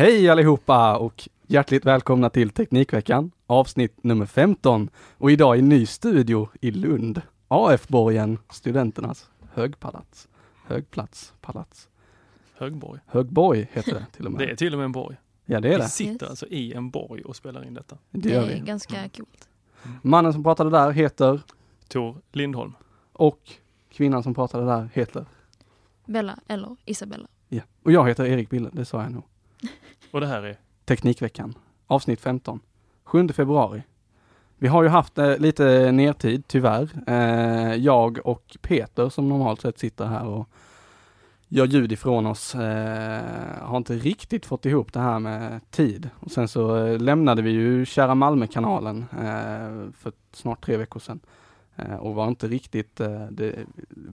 Hej allihopa och hjärtligt välkomna till Teknikveckan avsnitt nummer 15 och idag i ny studio i Lund. AF-borgen, studenternas högpalats. Högplats, palats. Högborg. Högborg heter det till och med. Det är till och med en borg. Ja det är Vi det. sitter Yes. alltså i en borg och spelar in detta. Det Det är vi. ganska coolt. Mannen som pratade där heter Tor Lindholm. och kvinnan som pratade där heter Bella eller Isabella. ja. Och jag heter Erik Bille, det sa jag nog. Och det här är Teknikveckan, avsnitt 15, 7 februari. Vi har ju haft eh, lite nertid, tyvärr. Eh, jag och Peter som normalt sett sitter här och gör ljud ifrån oss, eh, har inte riktigt fått ihop det här med tid. Och sen så eh, lämnade vi ju Kära Malmö-kanalen eh, för snart tre veckor sedan. Eh, och var inte riktigt, eh, det,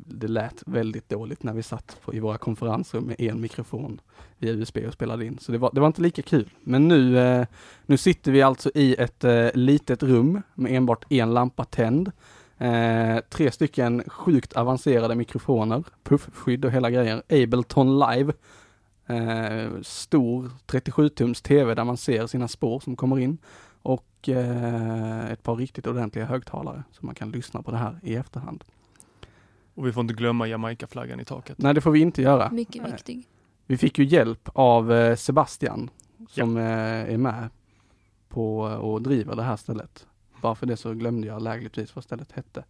det lät väldigt dåligt när vi satt på, i våra konferensrum med en mikrofon via USB och spelade in. Så det var, det var inte lika kul. Men nu, eh, nu sitter vi alltså i ett litet rum med enbart en lampa tänd. Eh, tre stycken sjukt avancerade mikrofoner, puffskydd och hela grejer, Ableton Live. Eh, stor 37-tums TV där man ser sina spår som kommer in. Och eh, ett par riktigt ordentliga högtalare så man kan lyssna på det här i efterhand. Och vi får inte glömma Jamaica-flaggan i taket. Nej, det får vi inte göra. Mycket Nej. viktig. Vi fick ju hjälp av eh, Sebastian som eh, är med på och driver det här stället. Bara för det så glömde jag lägligtvis vad stället hette.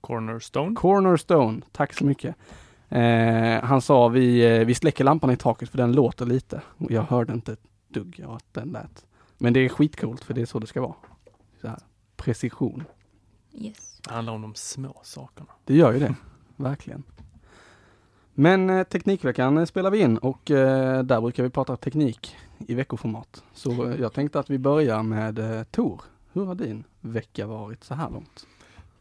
Cornerstone. Cornerstone, tack så mycket. Eh, han sa vi, eh, vi släcker lampan i taket för den låter lite. Och Jag hörde inte ett dugg att den lät. Men det är skitcoolt för det är så det ska vara. Så här, precision. Yes. Det handlar om de små sakerna. Det gör ju det, verkligen. Men eh, Teknikveckan eh, spelar vi in och eh, där brukar vi prata teknik i veckoformat. Så eh, jag tänkte att vi börjar med eh, Tor. Hur har din vecka varit så här långt?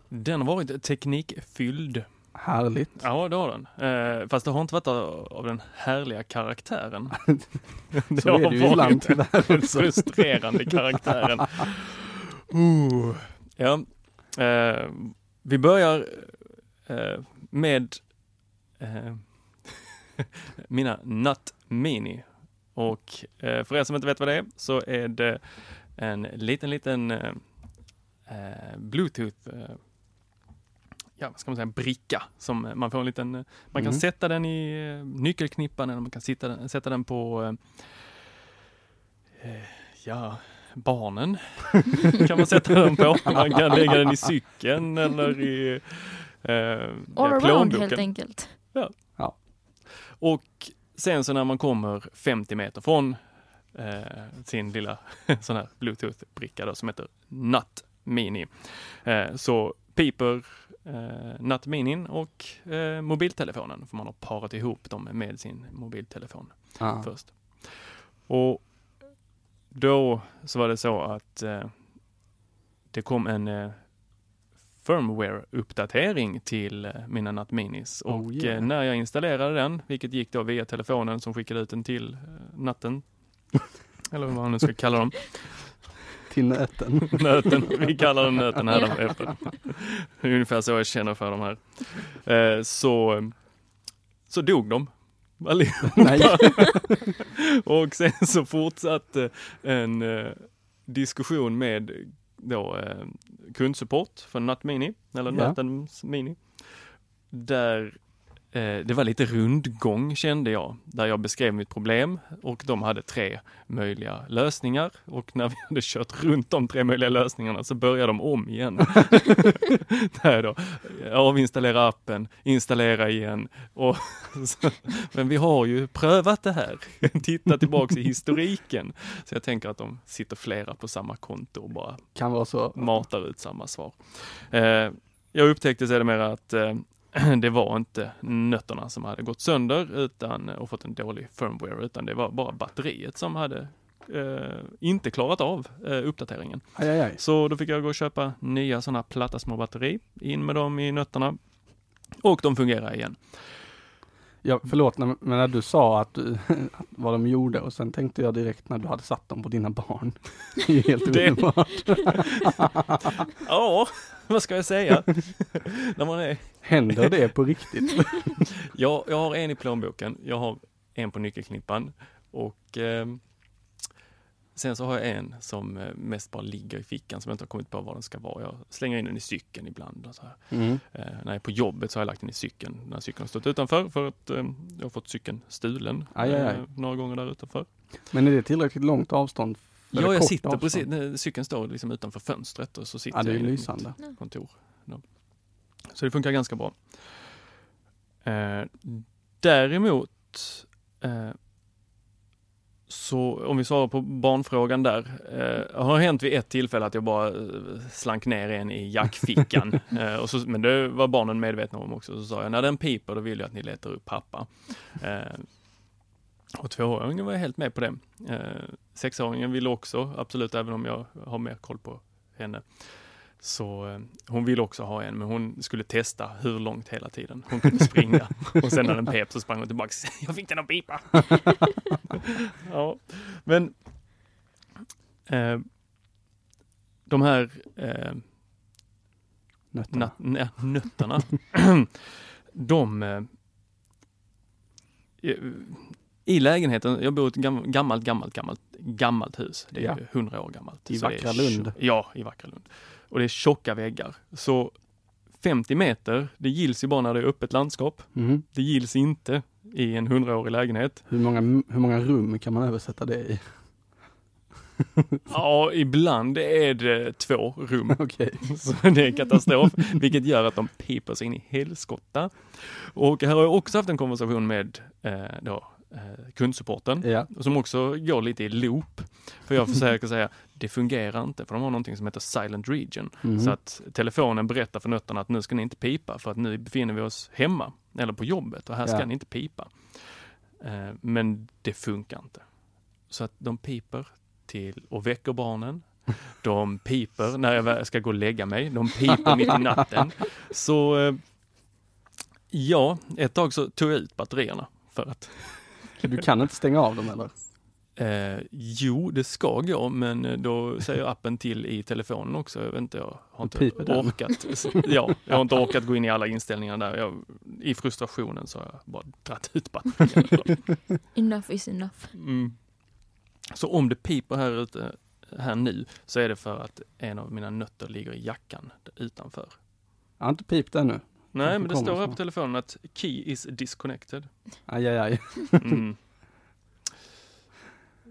Den har varit teknikfylld. Härligt. Ja, det har den. Eh, fast det har inte varit av, den härliga karaktären. Så är det ju tyvärr den frustrerande karaktären. Uh. Ja, eh, vi börjar eh, med eh, mina Nut Mini. Och eh, för er som inte vet vad det är så är det en liten, liten eh, Bluetooth ja, vad ska man säga, bricka som man får en liten, eh, man kan Mm. sätta den i eh, nyckelknippan eller man kan sitta den, sätta den på eh, eh, ja, barnen kan man sätta den på. Man kan lägga den i cykeln eller i eh, All ja, around helt enkelt. Och sen så när man kommer 50 meter från eh, sin lilla sån här bluetooth-bricka då, som heter Nut Mini, eh, så piper eh, Nut Minin och eh, mobiltelefonen, för man har parat ihop dem med sin mobiltelefon Ah. först. Och då så var det så att eh, det kom en eh, firmware-uppdatering till eh, mina Nut Minis och Oh, yeah. när jag installerade den, vilket gick då via telefonen som skickade ut den till eh, natten, eller vad man nu ska kalla dem, Till nöten. nöten, vi kallar den nöten här efter. Ungefär så jag känner för de här. Eh, så, så dog de. allihopa. Nej. Och sen så fortsatte en eh, diskussion med då eh, kundsupport för Nut Mini, eller Ja. Nutens Mini. Där det var lite rundgång kände jag, där jag beskrev mitt problem och de hade tre möjliga lösningar och när vi hade kört runt de tre möjliga lösningarna så började de om igen. Där då, avinstallera appen, installera igen och så, men vi har ju prövat det här. Titta tillbaks i historiken. Så jag tänker att de sitter flera på samma konto och bara Kan vara så. matar ut samma svar. Eh, jag upptäckte sedermera att eh, det var inte nötterna som hade gått sönder utan, och fått en dålig firmware, utan det var bara batteriet som hade eh, inte klarat av eh, uppdateringen. Aj, aj, aj. Så då fick jag gå och köpa nya sådana platta små batteri, in med dem i nötterna och de fungerar igen. Ja, förlåt, men när du sa att du, vad de gjorde och sen tänkte jag direkt när du hade satt dem på dina barn. Det är ju helt Det- underbart. Ja, vad ska jag säga? När man är Händer det på riktigt? Jag, jag har en i plånboken, jag har en på nyckelknippan och ehm, sen så har jag en som eh, mest bara ligger i fickan som jag inte har kommit på var den ska vara. Jag slänger in den i cykeln ibland. Och så här. Mm. Eh, när jag är på jobbet så har jag lagt den i cykeln när cykeln har stått utanför för att eh, jag har fått cykeln stulen Aj, aj, aj. eh, några gånger där utanför. Men är det tillräckligt långt avstånd? För Ja, jag sitter avstånd? precis, cykeln står liksom utanför fönstret och så sitter Ja, det är jag ju i mitt lysande. kontor. Ja. Så det funkar ganska bra. Eh, däremot eh, så om vi svarar på barnfrågan där, eh, har hänt vid ett tillfälle att jag bara eh, slank ner en i jackfickan. eh, och så, men det var barnen medvetna om också. Så sa jag, när den piper då vill jag att ni letar upp pappa. Eh, och tvååringen var helt med på det. Eh, sexåringen ville också, absolut, även om jag har mer koll på henne. Så eh, hon ville också ha en, men hon skulle testa hur långt hela tiden hon kunde springa. och sen när den pep så sprang hon tillbaka. Jag fick den att pipa. ja, men eh, de här eh, Nötterna. nö- nö- nötterna, de eh, i lägenheten, jag bor i ett gam- gammalt, gammalt, gammalt, gammalt hus. Det är Ja. ju hundra år gammalt. I vackra Lund. Ja, i vackra Lund. Och det är tjocka väggar. Så 50 meter, det gills ju bara när det är öppet landskap. Mhm. Det gills inte i en hundraårig lägenhet. Hur, många, hur många rum kan man översätta det i? Ja, ibland är det två rum. Okej. Så det är katastrof, vilket gör att de piper sig in i helskotta. Och här har jag också haft en konversation med eh, då, kundsupporten, Ja. som också går lite i loop. För jag försöker säga, det fungerar inte, för de har någonting som heter silent region. Mhm. Så att telefonen berättar för nötterna att nu ska ni inte pipa, för att nu befinner vi oss hemma, eller på jobbet, och här ska Ja. ni inte pipa. Eh, men det funkar inte. Så att de piper till och väcker barnen. De piper när jag ska gå och lägga mig. De piper mitt i natten. Så eh, ja, ett tag så tog jag ut batterierna för att Du kan inte stänga av dem eller? Eh, jo, det ska gå, men eh, då säger appen till i telefonen också. Jag vet inte, jag har inte orkat. Ja, jag har inte orkat gå in i alla inställningar där. Jag, I frustrationen så har jag bara dragit ut batterierna. Enough is enough. Mm. Så om det piper här ute, här nu, så är det för att en av mina nötter ligger i jackan utanför. Jag har inte pipt ännu. Nej, men det står här på telefonen att key is disconnected. Aj, aj, aj. Mm.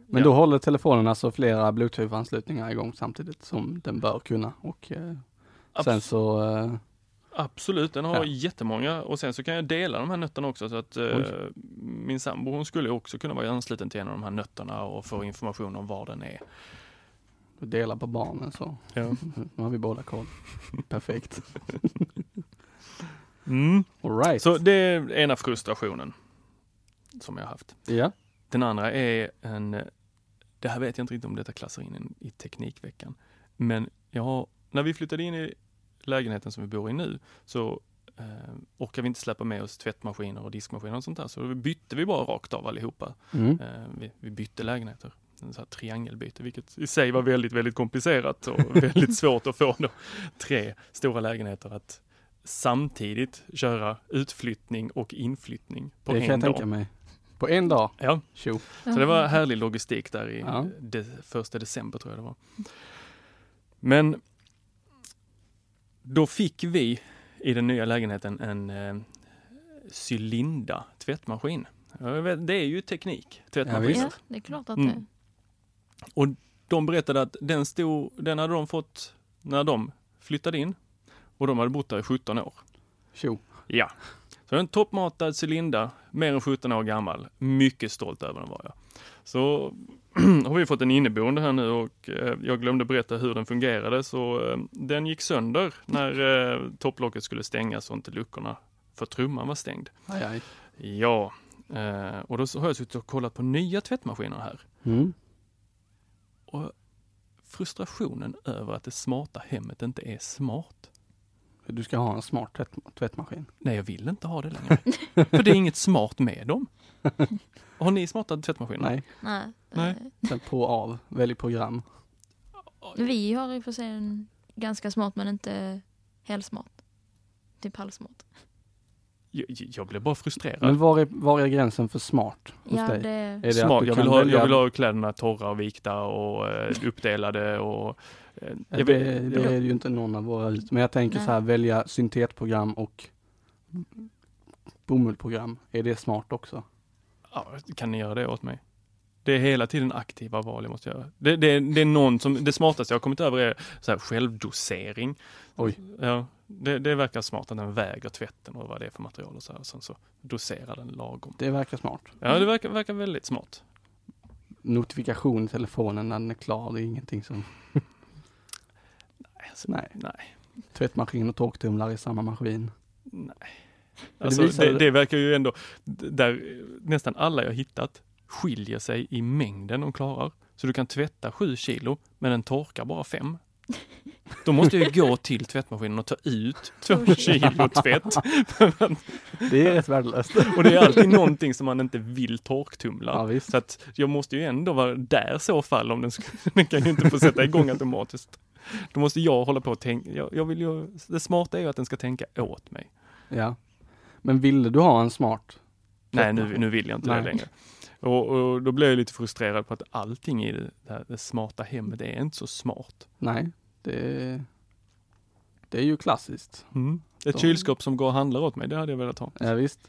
Men Ja. då håller telefonen alltså flera bluetooth-anslutningar igång samtidigt som den bör kunna och eh, sen så eh, Absolut, den har Ja. jättemånga och sen så kan jag dela de här nötterna också så att eh, min sambo hon skulle också kunna vara ansluten till en av de här nötterna och få information om var den är. dela på barnen så Ja. nu har vi båda koll. Perfekt. Mm. All right. Så det är ena frustrationen som jag har haft. Ja. Den andra är en, eh, det här vet jag inte riktigt om detta klassar in i Teknikveckan, men jag har, när vi flyttade in i lägenheten som vi bor i nu så eh, orkar vi inte släppa med oss tvättmaskiner och diskmaskiner och sånt där, så då bytte vi bara rakt av allihopa. Mm. Eh, vi, vi bytte lägenheter, en sån här triangelbyte, vilket i sig var väldigt, väldigt komplicerat och väldigt svårt att få då, tre stora lägenheter att samtidigt köra utflyttning och inflyttning på Det en kan jag dag. tänka mig. På en dag? Ja, Tjo. så det var härlig logistik där i Ja. de, första december tror jag det var. Men då fick vi i den nya lägenheten en eh, Cylinda tvättmaskin. Vet, Det är ju teknik, tvättmaskiner. Ja, det är klart att Mm. det Och de berättade att den stod, den hade de fått när de flyttade in och de hade bott där i 17 år. Tjo. Ja. Så en toppmatad cylinder, mer än 17 år gammal. Mycket stolt över den var jag. Så har vi fått en inneboende här nu och eh, jag glömde berätta hur den fungerade så eh, den gick sönder när eh, topplocket skulle stängas och inte luckorna för trumman var stängd. Aj, aj. Ja, och då har jag suttit och kollat på nya tvättmaskiner här. Mm. Och frustrationen över att det smarta hemmet inte är smart. Du ska ha en smart tvätt, tvättmaskin. Nej, jag vill inte ha det längre. För det är inget smart med dem. Har ni smarta tvättmaskiner? Nej, Nej. Nej. sen på och av, välj program. Vi har i och för sig en ganska smart men inte helt smart. Typ halvsmart. Jag, jag blir bara frustrerad. Men var är, var är gränsen för smart hos Ja, dig? det... Är det Smart. Jag vill, ha, välja- jag vill ha kläderna torra och vikta och eh, uppdelade och... Eh, det, vet- det jag- är ju inte någon av våra. Men jag tänker Nej. så här, välja syntetprogram och bomullprogram. Är det smart också? Ja, kan ni göra det åt mig? Det är hela tiden aktiva val jag måste göra. Det, det, det är någon som, det smartaste jag har kommit över är så här självdosering. Oj. Ja, det, det verkar smart att den väger tvätten och vad det är för material och så här. Och sen så doserar den lagom. Det verkar smart. Ja, det verkar, verkar väldigt smart. Notifikation i telefonen när den är klar, det är ingenting som... Alltså, Nej. nej. Tvättmaskin och torktumlare i samma maskin. Nej. det Alltså, det, det- det verkar ju ändå, där nästan alla jag hittat skiljer sig i mängden de klarar. Så du kan tvätta sju kilo, men den torkar bara fem. Då måste jag ju gå till tvättmaskinen och ta ut två kilo tvätt. Det är rätt värdelöst. och det är alltid någonting som man inte vill torktumla. Ja, visst. Så att jag måste ju ändå vara där i så fall om den, den kan ju inte få sätta igång automatiskt. Då måste jag hålla på och tänka, jag, jag vill ju, det smarta är ju att den ska tänka åt mig. Ja. Men ville du ha en smart? Nej, nu, nu vill jag inte Nej. det längre. Och, och då blev jag lite frustrerad på att allting i det, här, det smarta hemmet är inte så smart. Nej, det, det är ju klassiskt. Ett Så. kylskåp som går och handlar åt mig, det hade jag velat ha. Ja, visst.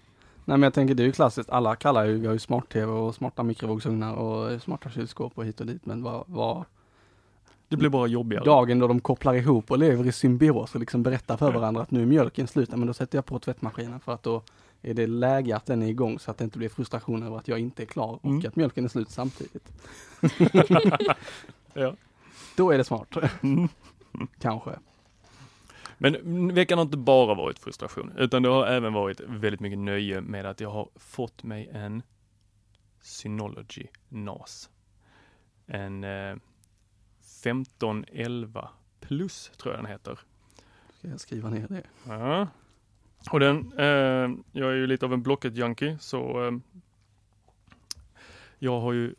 Nej men jag tänker det är ju klassiskt. Alla kallar ju, vi har ju smart-tv och smarta mikrovågsugnar och smarta kylskåp och hit och dit. Men vad, vad Det blir bara jobbigare. dagen då de kopplar ihop och lever i symbios och liksom berättar för varandra att nu är mjölken slut, men då sätter jag på tvättmaskinen för att då är det läge att den är igång så att det inte blir frustration över att jag inte är klar och Mm. att mjölken är slut samtidigt. Ja. Då är det smart. Kanske. Men mm, veckan har inte bara varit frustration, utan det har även varit väldigt mycket nöje med att jag har fått mig en Synology NAS. En eh, 1511 plus tror jag den heter. Ska jag skriva ner det? Ja. Och den, eh, jag är ju lite av en Blocket-junkie så eh, jag har ju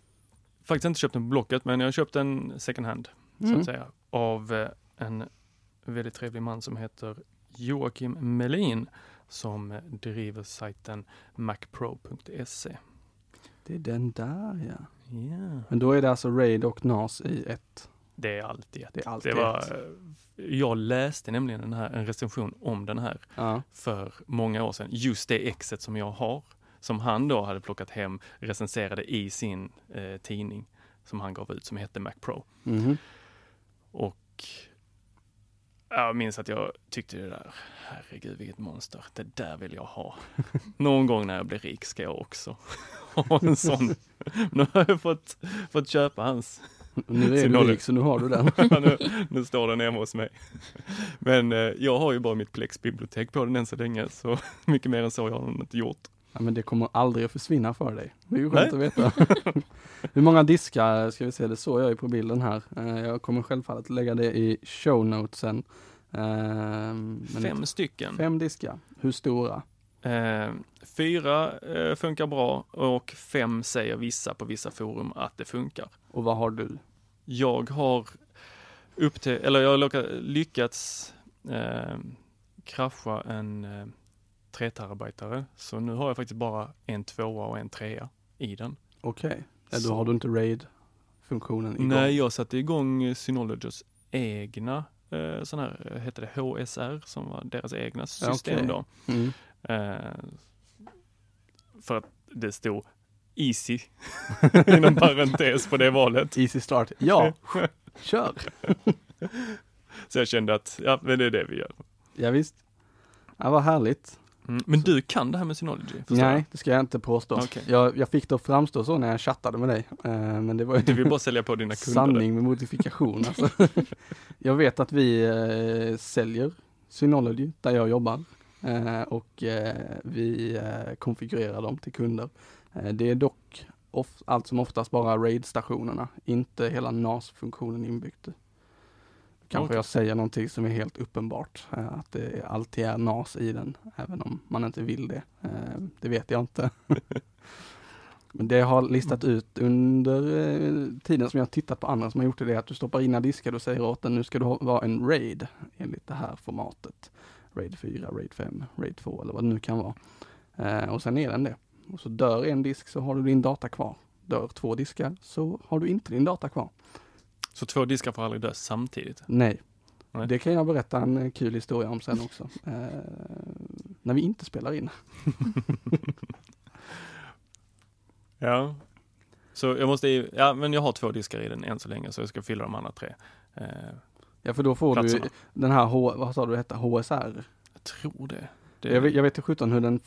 faktiskt inte köpt en på Blocket men jag har köpt en second hand så Mm. att säga av eh, en väldigt trevlig man som heter Joakim Melin som driver sajten macpro.se. Det är den där ja. Ja. Men då är det alltså RAID och NAS i ett. Det är alltid ett. Det är alltid Det var, ett. eh, jag läste nämligen den här, en recension om den här Ja. för många år sedan. Just det exet som jag har, som han då hade plockat hem, recenserade i sin eh, tidning. som han gav ut som hette Mac Pro. Mhm. Och jag minns att jag tyckte det där, herregud vilket monster, det där vill jag ha. Någon gång när jag blir rik ska jag också ha en sån. Nu har jag fått, fått köpa hans. Nu är du rik så nu har du den. nu, nu står den hemma hos mig. Men eh, jag har ju bara mitt Plex-bibliotek på den än så länge, så mycket mer än så har jag inte gjort. Ja, men det kommer aldrig att försvinna för dig. Det är ju Nej. skönt att veta. Hur många diskar, ska vi se, det såg jag ju på bilden här. Eh, Jag kommer självfallet lägga det i show notesen. Eh, men Fem stycken. Fem diskar. Hur stora? Eh, fyra eh, funkar bra och fem säger vissa på vissa forum att det funkar. Och vad har du? Jag har upp till, eller jag har lycka- lyckats eh, krascha en eh, 3 terabytare. Så nu har jag faktiskt bara en tvåa och en trea i den. Okej, ja, då har du inte RAID-funktionen igång. Nej, jag satte igång Synologys egna eh, sån här, eh, heter det HSR, som var deras egna system okej. då. Mm. Eh, för att det stod Easy inom parentes på det valet. Easy start. Ja, kör! Så jag kände att, ja men det är det vi gör. Ja, visst. Ja, vad härligt. Mm. Men du kan det här med Synology? Nej, det ska jag inte påstå. Okej. Jag, jag fick det att framstå så när jag chattade med dig. Eh, men det var? Du vill bara sälja på dina kunder? sanning med modifikation. Alltså. jag vet att vi eh, säljer Synology där jag jobbar eh, och vi konfigurerar dem till kunder. Det är dock allt som oftast bara RAID-stationerna, inte hela NAS-funktionen inbyggt. Kanske jag säger någonting som är helt uppenbart, eh, att det alltid är NAS i den, även om man inte vill det. Eh, det vet jag inte. Men det jag har listat ut under eh, tiden som jag har tittat på andra som har gjort det, är att du stoppar in diskar och säger åt den, nu ska du vara en RAID enligt det här formatet. RAID 4, RAID 5, RAID 2 eller vad det nu kan vara. Och sen är den det. Och så dör en disk så har du din data kvar. Dör två diskar så har du inte din data kvar. Så två diskar får aldrig dö samtidigt? Nej. Nej. Det kan jag berätta en eh, kul historia om sen också. Eh, när vi inte spelar in. Ja. Så jag måste, ja men jag har två diskar i den än så länge så jag ska fylla de andra tre. Eh, Ja för då får Platserna. du den här, H, vad sa du hette, HSR? jag tror det. det Jag vet, jag vet inte sjutton hur den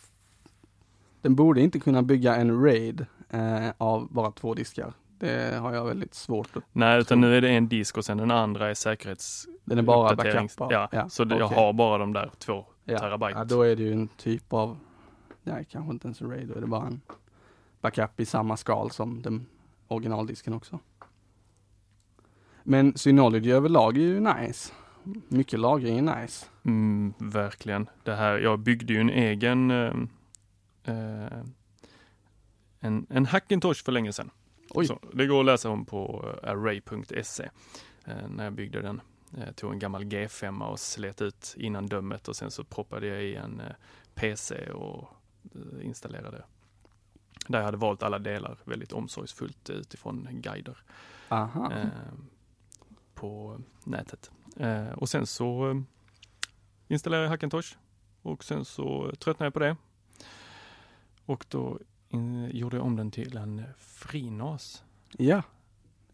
Den borde inte kunna bygga en RAID eh, av bara två diskar. Det har jag väldigt svårt att, Nej, utan nu är det en disk och sen den andra är säkerhets... den är bara backup. Ja, så det, jag har bara de där två ja. terabyte. Ja, då är det ju en typ av, nej kanske inte ens en RAID, då är det bara en backup i samma skal som den originaldisken också. Men Synology överlag är ju nice. Mycket lagring är nice. Mm, verkligen. Det här, jag byggde ju en egen eh, eh, en, en Hackintosh för länge sedan. Det går att läsa om på eh, array.se eh, när jag byggde den. Jag tog en gammal G5 och slet ut innan dömet och sen så proppade jag i en eh, PC och eh, installerade. Där jag hade valt alla delar väldigt omsorgsfullt utifrån guider Aha. eh, på nätet. Eh, och sen så eh, installerade jag Hackintosh och sen så tröttnade jag på det. Och då in, gjorde jag om den till en FreeNAS. Ja,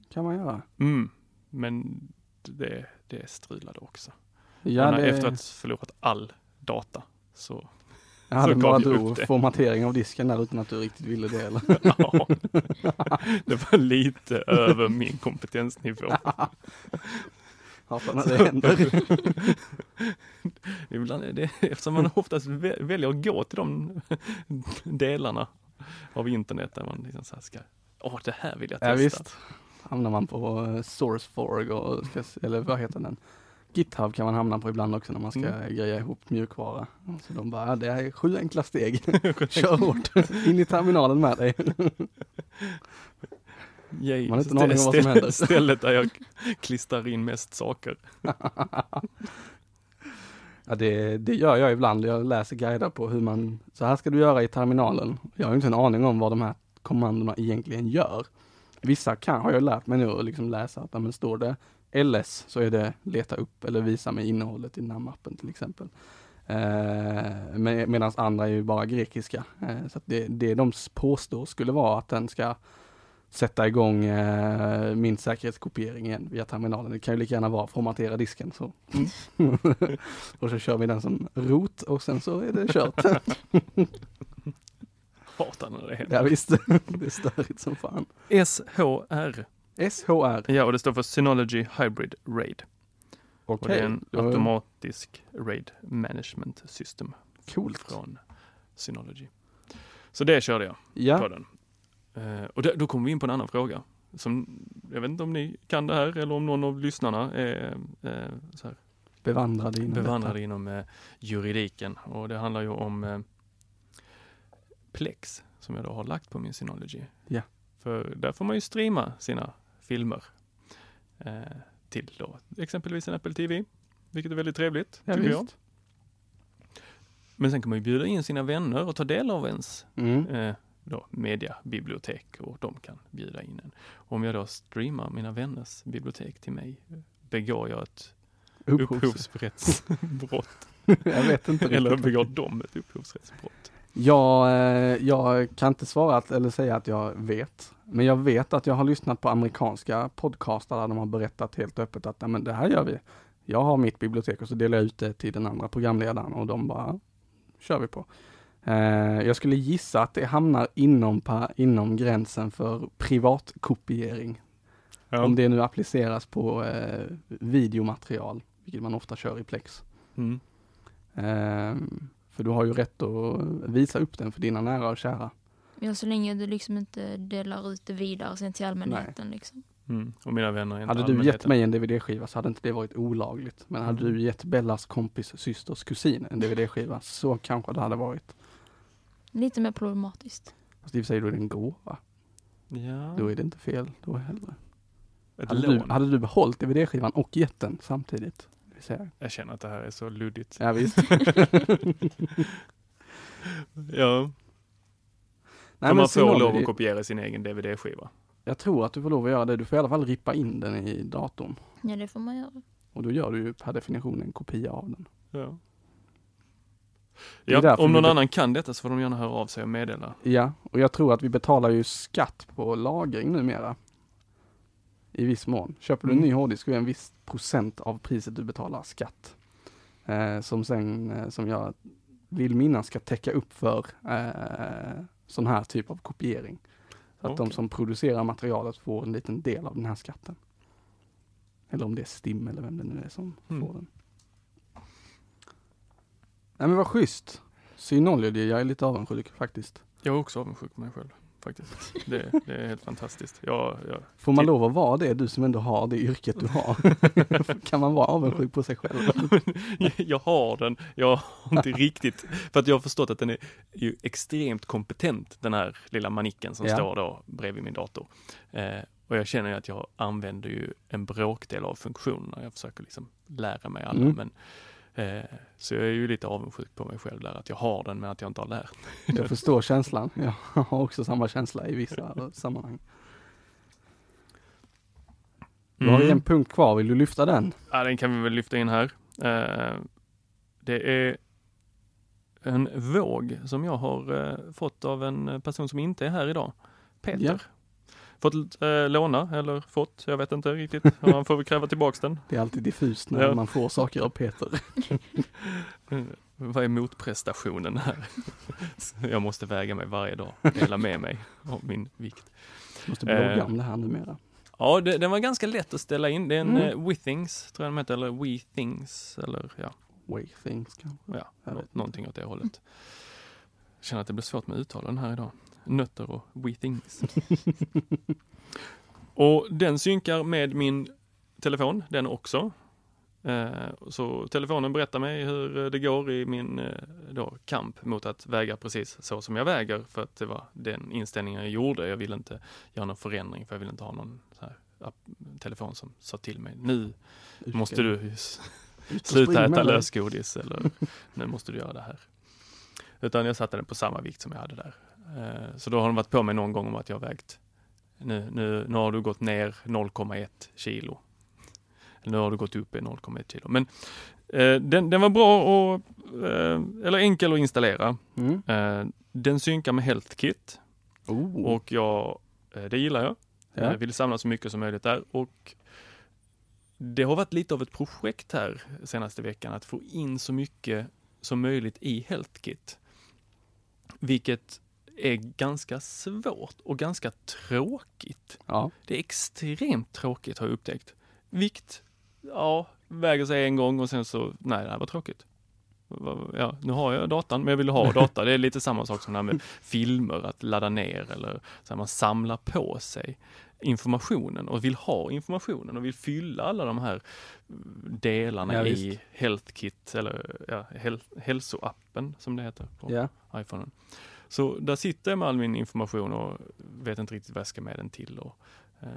kan man göra. Mm, men det, det strulade också. Ja, det, Efter att ha förlorat all data så jag hade bara det. formatering av disken där utan att du riktigt ville det eller? ja, det var lite över min kompetensnivå. Hatar när det händer. Ibland är det, eftersom man oftast vä- väljer att gå till de delarna av internet där man liksom så här ska, åh det här vill jag testa. Ja visst. Hamnar man på eh, SourceForge och, eller vad heter den? GitHub kan man hamna på ibland också när man ska Mm. greja ihop mjukvara. Så de bara, det är sju enkla steg. Kör hårt. In i terminalen med dig. Yay. Man har inte en aning om vad som händer. Stället där jag klistrar in mest saker. Ja, det, det gör jag ibland. Jag läser guider på hur man, så här ska du göra i terminalen. Jag har inte en aning om vad de här kommandona egentligen gör. Vissa kan, har jag lärt mig nu att liksom läsa att, men står det ls så är det leta upp eller visa mig innehållet i den här mappen till exempel. Eh, med, Medan andra är ju bara grekiska. Eh, så att det, det de påstår skulle vara att den ska sätta igång eh, min säkerhetskopiering igen via terminalen. Det kan ju lika gärna vara formatera disken så. Mm. och så kör vi den som rot och sen så är det kört. Hatar när det händer. ja visst, det är störigt som fan. SHR. SHR, Ja, och det står för Synology Hybrid RAID. Och det är en automatisk RAID Management System Coolt. från Synology. Så det körde jag på Ja, den. Eh, och då kommer vi in på en annan fråga. Som, jag vet inte om ni kan det här eller om någon av lyssnarna är eh, så här, bevandrade inom bevandrade inom eh, juridiken. Och det handlar ju om Plex som jag då har lagt på min Synology. Ja. För där får man ju streama sina filmer eh, till då exempelvis en Apple TV, vilket är väldigt trevligt, Ja, tycker jag. Men sen kan man ju bjuda in sina vänner och ta del av ens Mm. eh, då, mediabibliotek och de kan bjuda in en. Om jag då streamar mina vänners bibliotek till mig, begår jag ett Upphovs- upphovsrättsbrott? Jag vet inte Eller begår de ett upphovsrättsbrott? Jag, eh, jag kan inte svara att, eller säga att jag vet. Men jag vet att jag har lyssnat på amerikanska podcastar där de har berättat helt öppet att "Nej, men det här gör vi. Jag har mitt bibliotek och så delar jag ut det till den andra programledaren och de bara kör vi på. Eh, jag skulle gissa att det hamnar inom, pa, inom gränsen för privatkopiering. Om det nu appliceras på eh, videomaterial, vilket man ofta kör i Plex. Mm. Ehm, för du har ju rätt att visa upp den för dina nära och kära. Ja, så länge du liksom inte delar ut det vidare sen till allmänheten liksom. Mm. Och mina vänner Hade du gett mig en DVD-skiva så hade inte det varit olagligt. Men hade Mm. du gett Bellas kompis systers kusin en DVD-skiva så kanske det hade varit. Lite mer problematiskt. Fast i och för sig då är det en gåva. Ja, Då är det inte fel. Då heller. ett Hade du, lån. hade du behållit DVD-skivan och gett den samtidigt? Jag känner att det här är så luddigt. Ja visst. Ja, Nej, man får lov att kopiera sin egen DVD-skiva. Jag tror att du får lov att göra det. Du får i alla fall rippa in den i datorn. Ja, det får man göra. Och då gör du ju per definition en kopia av den. Ja. Ja, om någon annan kan detta så får de gärna höra av sig och meddela. Ja, och jag tror att vi betalar ju skatt på lagring numera. I viss mån. Köper du en Mm. ny hårddisk så är en viss procent av priset du betalar skatt. Eh, som sen, eh, som jag vill minnas ska täcka upp för eh, sån här typ av kopiering. Så att de som producerar materialet får en liten del av den här skatten. Eller om det är STIM eller vem det nu är som Mm. får den. Nej men vad schysst. Synology, jag är lite avundsjuk faktiskt. Jag är också avundsjuk på mig själv faktiskt. Det, det är helt fantastiskt. Jag, jag, Får man lov att vara det, du som ändå har det yrket du har? kan man vara avundsjuk på sig själv? jag har den, jag har inte riktigt, för att jag har förstått att den är ju extremt kompetent, den här lilla manicken som Ja. står då bredvid min dator. Eh, och jag känner ju att jag använder ju en bråkdel av funktionerna. Jag försöker liksom lära mig alla, Mm. men eh, så jag är ju lite avundsjuk på mig själv där, att jag har den men att jag inte har lärt mig. Jag förstår känslan. Jag har också samma känsla i vissa sammanhang. Du har ju en punkt kvar, vill du lyfta den? Ja, den kan vi väl lyfta in här. Eh, det är en våg som jag har eh, fått av en person som inte är här idag. Peter. Ja. Fått eh, låna eller fått, jag vet inte riktigt. Han får väl kräva tillbaks den. Det är alltid diffust när Ja. man får saker av Peter. Eh, Vad är motprestationen här? Jag måste väga mig varje dag, dela med mig av min vikt. Måste blogga Eh. om det här numera. Ja, det, den var ganska lätt att ställa in. Det är en Mm. mm. Withings, tror jag de heter, eller WeThings, eller ja, Way things kanske. Ja, någonting åt det hållet. Jag känner att det blir svårt med uttalen här idag. Nötter och we things. och den synkar med min telefon, den också. Eh, så telefonen berättar mig hur det går i min eh, då, kamp mot att väga precis så som jag väger. För att det var den inställningen jag gjorde. Jag ville inte göra någon förändring för jag ville inte ha någon telefon som sa till mig nu måste du sluta äta lösgodis eller nu måste du göra det här. Utan jag satte den på samma vikt som jag hade där. Eh, Så då har den varit på mig någon gång om att jag har vägt, nu, nu, nu har du gått ner 0,1 kilo. Nu har du gått upp i 0,1 kilo. Men eh, den, den var bra och, eh, eller enkel att installera. Mm. Den synkar med HealthKit Oh. och jag Det gillar jag. Ja. Jag vill samla så mycket som möjligt där och det har varit lite av ett projekt här senaste veckan att få in så mycket som möjligt i HealthKit. Vilket är ganska svårt och ganska tråkigt. Ja. Det är extremt tråkigt har jag upptäckt. Vikt, ja, väger sig en gång och sen så, nej det här var tråkigt. Ja, nu har jag datan, men jag vill ha data. Det är lite samma sak som det här med filmer, att ladda ner eller så här, man samlar på sig informationen och vill ha informationen och vill fylla alla de här delarna Ja, i. HealthKit eller ja, häl hälsoappen som det heter på Ja. iPhonen. Så där sitter jag med all min information och vet inte riktigt vad jag ska med den till. Och, eh,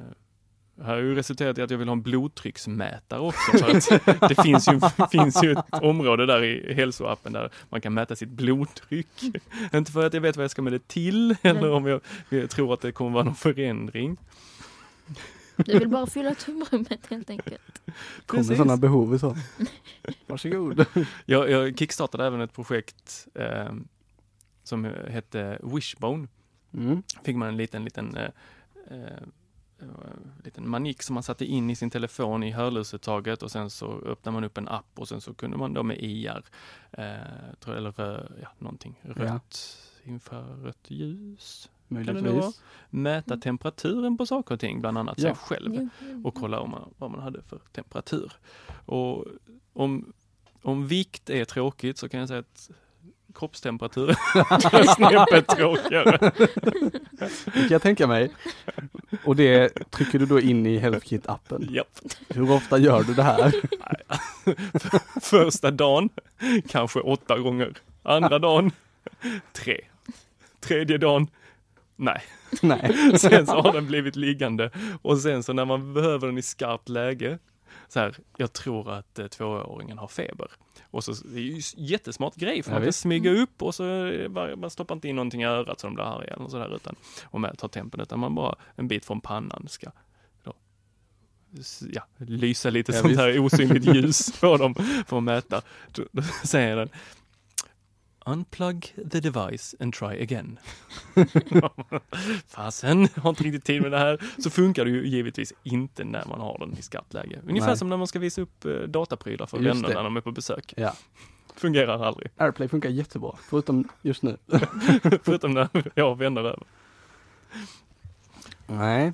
det här har ju resulterat i att jag vill ha en blodtrycksmätare också. För att det finns ju, finns ju ett område där i hälsoappen där man kan mäta sitt blodtryck. Inte för att jag vet vad jag ska med det till eller om jag, jag tror att det kommer vara någon förändring. Du vill bara fylla tomrummet helt enkelt. Kommer Precis. sådana behov så. Varsågod. Jag, jag kickstartade även ett projekt eh, som hette Wishbone. Mm. fick man en liten, liten, eh, eh, liten manik som man satte in i sin telefon i hörlursuttaget och sen så öppnade man upp en app och sen så kunde man då med IR, eh, tror, eller ja, någonting rött, infrarött ljus? Möjligtvis. mäta temperaturen på saker och ting, bland annat Ja. sig själv och kolla om man, vad man hade för temperatur. Och om, om vikt är tråkigt så kan jag säga att kroppstemperatur är snäppet tråkigare. Det kan jag tänka mig. Och det trycker du då in i HealthKit-appen. Japp. Hur ofta gör du det här? Första dagen kanske åtta gånger. Andra dagen tre. Tredje dagen nej. Nej. Sen så har den blivit liggande och sen så när man behöver den i skarpt läge så här, jag tror att eh, tvååringen har feber. Och så, det är ju jättesmart grej för Ja, man kan visst. smyga upp och så bara, man stoppar inte in någonting i örat så de blir arga eller sådär utan och med tar tempen utan man bara en bit från pannan ska då, ja, lysa lite Ja, sånt visst. här osynligt ljus på dem för att mäta. Då, då säger den Unplug the device and try again. Fasen, har inte riktigt tid med det här. Så funkar det ju givetvis inte när man har den i skarpt läge. Ungefär Nej. som när man ska visa upp eh, dataprylar för Just vänner det. när de är på besök. Ja. Fungerar aldrig. Airplay funkar jättebra, förutom just nu. Förutom när jag har vänner över. Nej.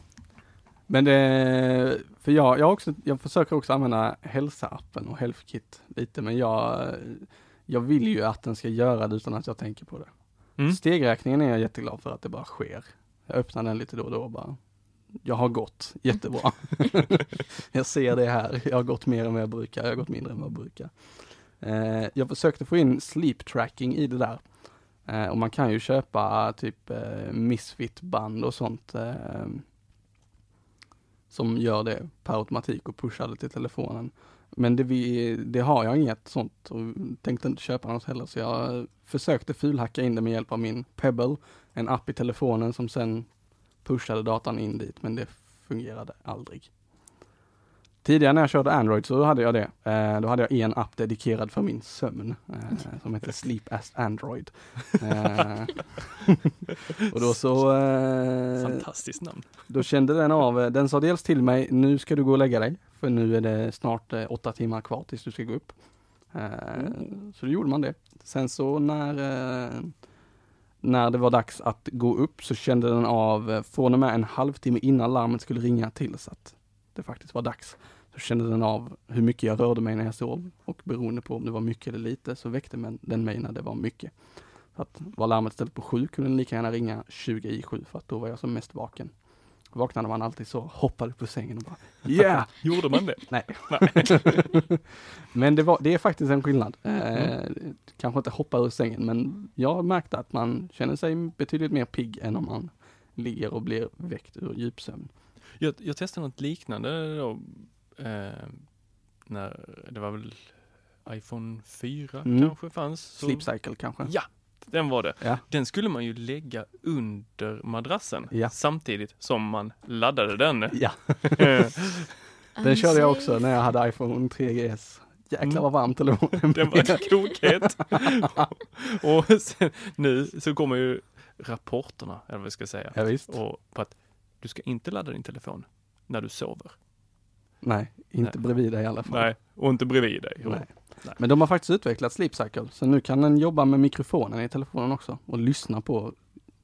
Men det, för jag, jag, också, jag försöker också använda hälsaappen och HealthKit lite, men jag, jag vill ju att den ska göra det utan att jag tänker på det. Mm. Stegräkningen är jag jätteglad för att det bara sker. Jag öppnar den lite då och då bara, jag har gått jättebra. jag ser det här, jag har gått mer än vad jag brukar, jag har gått mindre än vad jag brukar. Eh, jag försökte få in sleep tracking i det där. Eh, och man kan ju köpa typ eh, Misfit-band och sånt eh, som gör det per automatik och pushar det till telefonen. Men det, vi, det har jag inget sånt och tänkte inte köpa något heller så jag försökte fulhacka in det med hjälp av min Pebble, en app i telefonen som sen pushade datan in dit men det fungerade aldrig. Tidigare när jag körde Android så hade jag det. Eh, då hade jag en app dedikerad för min sömn eh, som heter Sleep as Android. Eh, och då så eh, Fantastiskt namn. då kände den av, eh, den sa dels till mig, nu ska du gå och lägga dig, för nu är det snart eh, åtta timmar kvar tills du ska gå upp. Eh, Så då gjorde man det. Sen så när, när det var dags att gå upp så kände den av, från och med en halvtimme innan larmet skulle ringa tills att det faktiskt var dags, så kände den av hur mycket jag rörde mig när jag sov och beroende på om det var mycket eller lite så väckte den mig när det var mycket. Så att var larmet ställt på sju kunde den lika gärna ringa 20 i sju för att då var jag som mest vaken. Vaknade man alltid så, hoppade på sängen och bara yeah! Gjorde man det? Nej. men det, var, det är faktiskt en skillnad. Eh, kanske inte hoppa ur sängen men jag märkte att man känner sig betydligt mer pigg än om man ligger och blir väckt ur djupsömn. Jag, jag testade något liknande då, eh, när det var väl iPhone 4 Mm. kanske fanns. Så, Sleep cycle kanske? Ja, den var det. Ja. Den skulle man ju lägga under madrassen Ja. samtidigt som man laddade den. Ja, den körde jag också när jag hade iPhone 3GS. Jäklar vad varmt telefonen Mm. Den var kokhet. och sen, nu så kommer ju rapporterna, eller vad jag ska säga, Ja, och på att du ska inte ladda din telefon när du sover. Nej, inte Nej. bredvid dig i alla fall. Nej, och inte bredvid dig. Och- Nej. Men de har faktiskt utvecklat Sleep Cycle, så nu kan den jobba med mikrofonen i telefonen också och lyssna på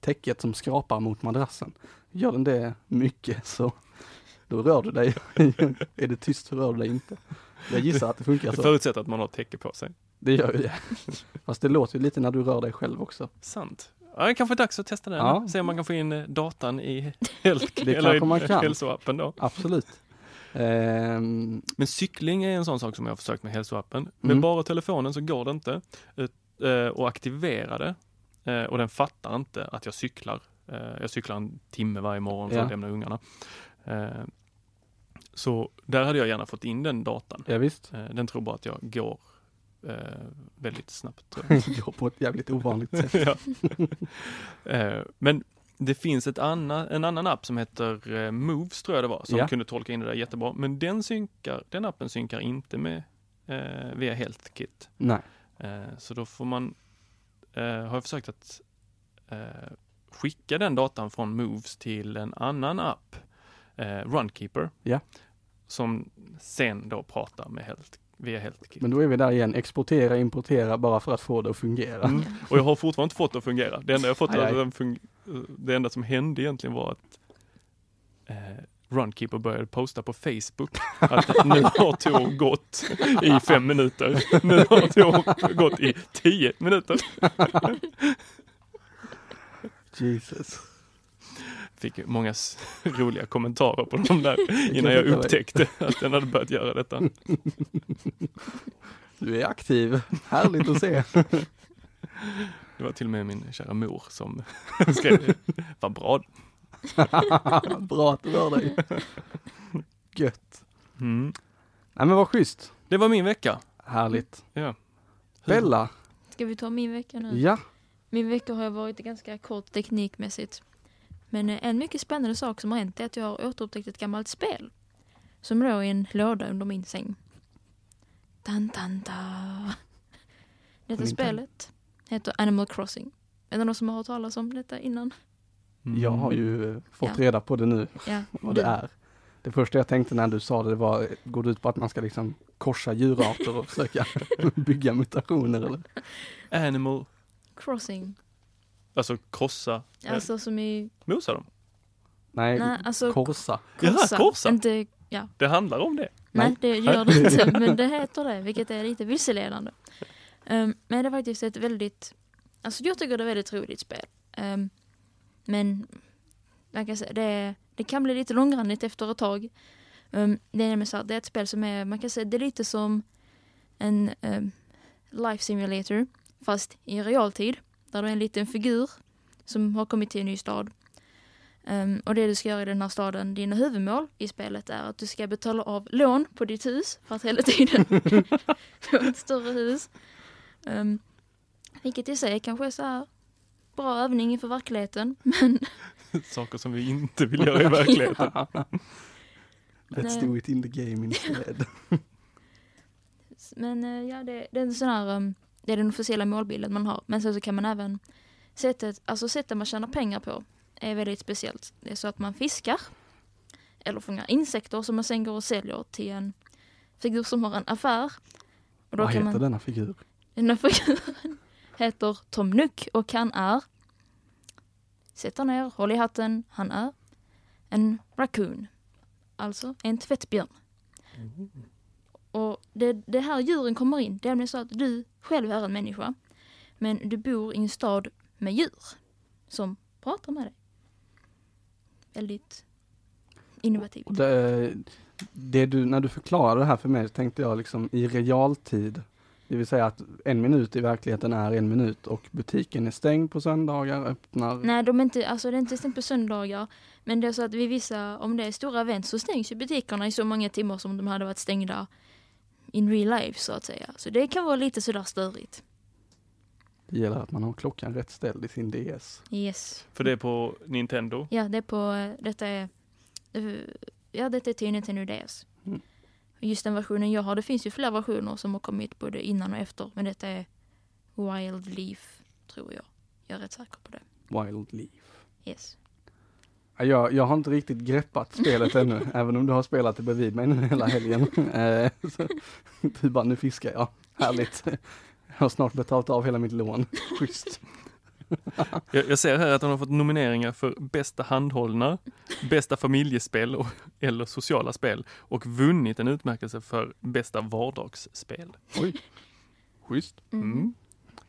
täcket som skrapar mot madrassen. Gör den det mycket så då rör du dig. är det tyst så rör du dig inte. Jag gissar att det funkar Det så. förutsätter att man har täcke på sig. Det gör ju det. Fast det låter ju lite när du rör dig själv också. Sant. Ja, det kanske är dags att testa den. Ja. Se om man kan få in eh, datan i Det eller i hälsoappen då. Absolut. Ehm, Men cykling är en sån sak som jag har försökt med hälsoappen. Med Mm. bara telefonen så går det inte eh, att aktivera det. Eh, Och den fattar inte att jag cyklar. Eh, Jag cyklar en timme varje morgon för Ja. att lämna ungarna. Eh, Så där hade jag gärna fått in den datan. ja, visst. Den tror bara att jag går eh, väldigt snabbt. tror jag. Går på ett jävligt ovanligt sätt. ja. Eh, Men det finns ett anna, en annan app som heter eh, Moves tror jag det var, som Ja. kunde tolka in det där jättebra. Men den synkar, den appen synkar inte med eh, via HealthKit. Nej. Eh, så då får man, eh, har jag försökt att eh, skicka den datan från Moves till en annan app, eh, Runkeeper. Ja. Som sen då pratar med Health, via HealthKit. Men då är vi där igen, exportera, importera bara för att få det att fungera. Mm. Och jag har fortfarande inte fått det att fungera. Det enda jag fått Aj, aj. fung- det enda som hände egentligen var att eh, Runkeeper började posta på Facebook att nu har Tor gått i fem minuter. Nu har Tor gått i tio minuter. Jesus. Fick många s- roliga kommentarer på de där innan jag upptäckte att den hade börjat göra detta. Du är aktiv, härligt att se. Det var till och med min kära mor som skrev, vad bra. Bra att du rör dig. Gött. Mm. Nej men vad schysst. Det var min vecka. Härligt. Ja. Bella, Ska vi ta min vecka nu? ja. Min vecka har varit ganska kort teknikmässigt. Men eh, en mycket spännande sak som har hänt är att jag har återupptäckt ett gammalt spel. Som låg i en låda under min säng. Tan, tan, ta. Detta Nintendo. spelet heter Animal Crossing. Är det någon som har hört talas om detta innan? Jag har ju eh, fått Ja. reda på det nu, Ja, vad det är. Det första jag tänkte när du sa det, det var, går det ut på att man ska liksom korsa djurarter och försöka bygga mutationer eller? Animal, Crossing. Alltså krossa, eh, Alltså som i... mosa dem. Nej, Nej, alltså korsa. Jaha, korsa. Inte, ja, Det handlar om det. Nej, Nej. det gör det inte, men det heter det, vilket är lite vilseledande. Um, men det är faktiskt ett väldigt, alltså jag tycker det är ett väldigt roligt spel. Um, men man kan säga, det, det kan bli lite långrandigt efter ett tag. Um, det är nämligen så att det är ett spel som är, man kan säga, det är lite som en um, life simulator, fast i realtid. Där du är en liten figur som har kommit till en ny stad. Um, och det du ska göra i den här staden, dina huvudmål i spelet är att du ska betala av lån på ditt hus för att hela tiden få ett större hus. Um, vilket i sig kanske är så här bra övning inför verkligheten. Men Saker som vi inte vill göra i verkligheten. Let's do it in the game instead. Men eh, ja, det, det är en sån här, um, det är den officiella målbilden man har. Men sen så kan man även, sättet, alltså sättet man tjänar pengar på är väldigt speciellt. Det är så att man fiskar eller fångar insekter som man sen går och säljer till en figur som har en affär. Och då Vad heter man, denna figur? Den här figuren heter Tom Nook och han är, sätter ner, håll i hatten, han är en raccoon. Alltså en tvättbjörn. Och det, det här djuren kommer in, det är nämligen så att du själv är en människa. Men du bor i en stad med djur som pratar med dig. Väldigt innovativt. Det, det du, när du förklarade det här för mig så tänkte jag liksom i realtid. Det vill säga att en minut i verkligheten är en minut och butiken är stängd på söndagar, öppnar. Nej, de är inte, alltså det är inte stängt på söndagar. Men det är så att vid vissa, om det är stora event så stängs ju butikerna i så många timmar som de hade varit stängda in real life så att säga. Så det kan vara lite sådär störigt. Det gäller att man har klockan rätt ställd i sin DS. Yes. För det är på Nintendo. Ja, det är på, eh, detta är, eh, ja detta är till Nintendo DS. Mm. Just den versionen jag har, det finns ju flera versioner som har kommit både innan och efter. Men detta är Wild Leaf, tror jag. Jag är rätt säker på det. Wild Leaf. Yes. Jag, jag har inte riktigt greppat spelet ännu, även om du har spelat det bredvid mig nu hela helgen. Eh, så, du bara, nu fiskar jag. Härligt. Jag har snart betalat av hela mitt lån. Schysst. Jag, jag ser här att hon har fått nomineringar för bästa handhållna, bästa familjespel och, eller sociala spel och vunnit en utmärkelse för bästa vardagsspel. Oj. Schysst. Mm.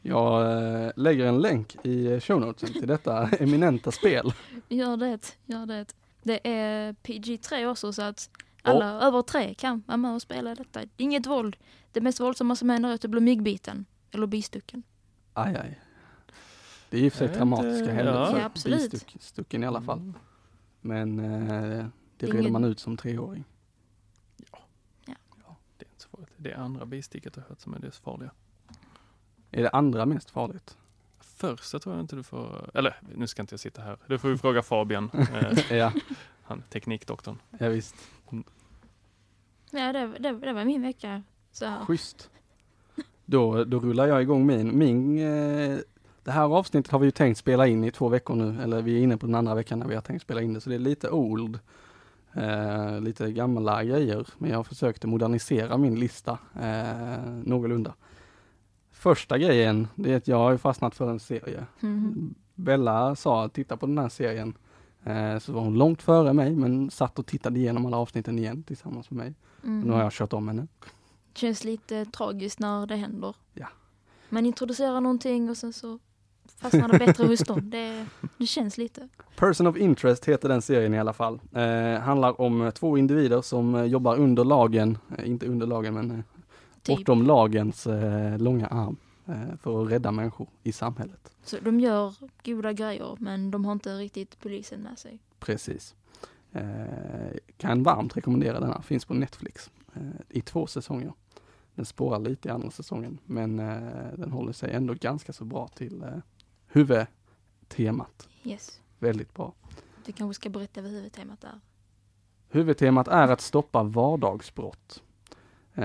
Jag eh, lägger en länk i show notesen till detta eminenta spel. Gör det, gör det. Det är PG-3 också så att alla över tre kan vara med och spela detta. Inget våld. Det mest våldsamma som händer är att du blir myggbiten. Eller bistucken. Aj, aj. Det är i och för sig dramatiska händelser. ja. absolut. Bistuck- Stucken i alla fall. Men eh, det reder ingen- man ut som treåring. Det är inte så farligt. Det är andra bisticket jag har hört som är det farliga. Är det andra mest farligt? Första tror jag inte du får, eller nu ska inte jag sitta här. Du får ju fråga Fabian, eh, Ja, han teknikdoktorn. ja visst. Ja, det, det, det var min vecka. Så här. Schysst. Då, då rullar jag igång min. min eh, det här avsnittet har vi ju tänkt spela in i två veckor nu, eller vi är inne på den andra veckan när vi har tänkt spela in det, så det är lite old. Eh, lite gamla grejer, men jag har försökt modernisera min lista eh, någorlunda. Första grejen, det är att jag har fastnat för en serie. Mhm. Bella sa titta på den här serien. Eh, så var hon långt före mig men satt och tittade igenom alla avsnitten igen tillsammans med mig. Mhm. Nu har jag kört om henne. Känns lite tragiskt när det händer. Ja. Man introducerar någonting och sen så fastnar det bättre hos dem. Det, det känns lite. Person of Interest heter den serien i alla fall. Eh, handlar om två individer som eh, jobbar under lagen, eh, inte under lagen men eh, Typ. bortom lagens eh, långa arm eh, för att rädda människor i samhället. Så de gör goda grejer men de har inte riktigt polisen med sig. Precis. Eh, kan varmt rekommendera denna, finns på Netflix eh, i två säsonger. Den spårar lite i andra säsongen men eh, den håller sig ändå ganska så bra till eh, huvudtemat. Yes. Väldigt bra. Du kanske ska berätta vad huvudtemat är. Huvudtemat är att stoppa vardagsbrott. Eh,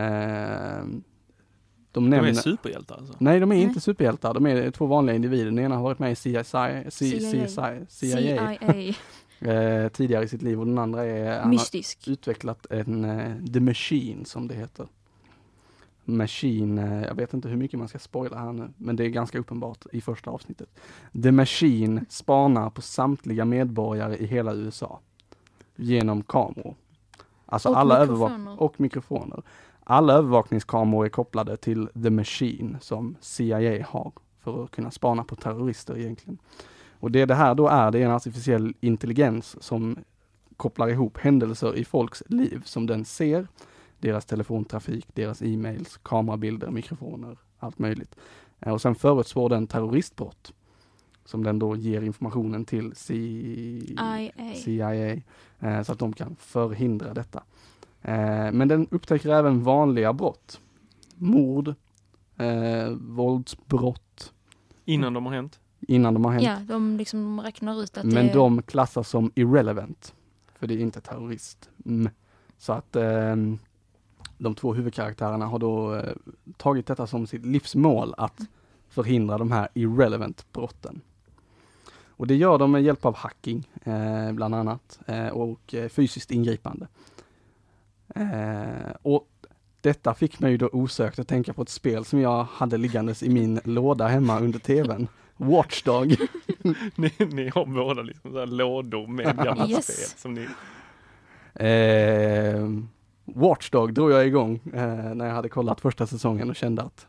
de De nämner... är superhjältar alltså. Nej, de är Nej. inte superhjältar. De är två vanliga individer. Den ena har varit med i CSI, C- CIA. CIA, CIA. eh, tidigare i sitt liv och den andra är, Mystisk. utvecklat en eh, The Machine som det heter. Machine, eh, jag vet inte hur mycket man ska spoila här nu, men det är ganska uppenbart i första avsnittet. The Machine spanar på samtliga medborgare i hela USA genom kameror. Alltså Och alla mikrofoner. övervak- och mikrofoner. Alla övervakningskameror är kopplade till The Machine som CIA har för att kunna spana på terrorister egentligen. Och det det här då är, det är en artificiell intelligens som kopplar ihop händelser i folks liv som den ser, deras telefontrafik, deras e-mails, kamerabilder, mikrofoner, allt möjligt. Eh, Och sen förutspår den terroristbrott som den då ger informationen till C- IA. CIA eh, så att de kan förhindra detta. Eh, men den upptäcker även vanliga brott. Mord, eh, våldsbrott Innan de har hänt. innan de har hänt. Ja, de liksom räknar ut att Men det är... de klassas som irrelevant. För det är inte terrorist. Mm. Så att ehm, de två huvudkaraktärerna har då eh, tagit detta som sitt livsmål att förhindra de här irrelevant brotten. Och det gör de med hjälp av hacking eh, bland annat eh, och eh, fysiskt ingripande. Eh, och detta fick mig då osökt att tänka på ett spel som jag hade liggandes i min låda hemma under tvn. Watchdog. Ni, ni har båda liksom så här lådor med gammalt Yes. spel som ni Eh, Watchdog drog jag igång eh, när jag hade kollat första säsongen och kände att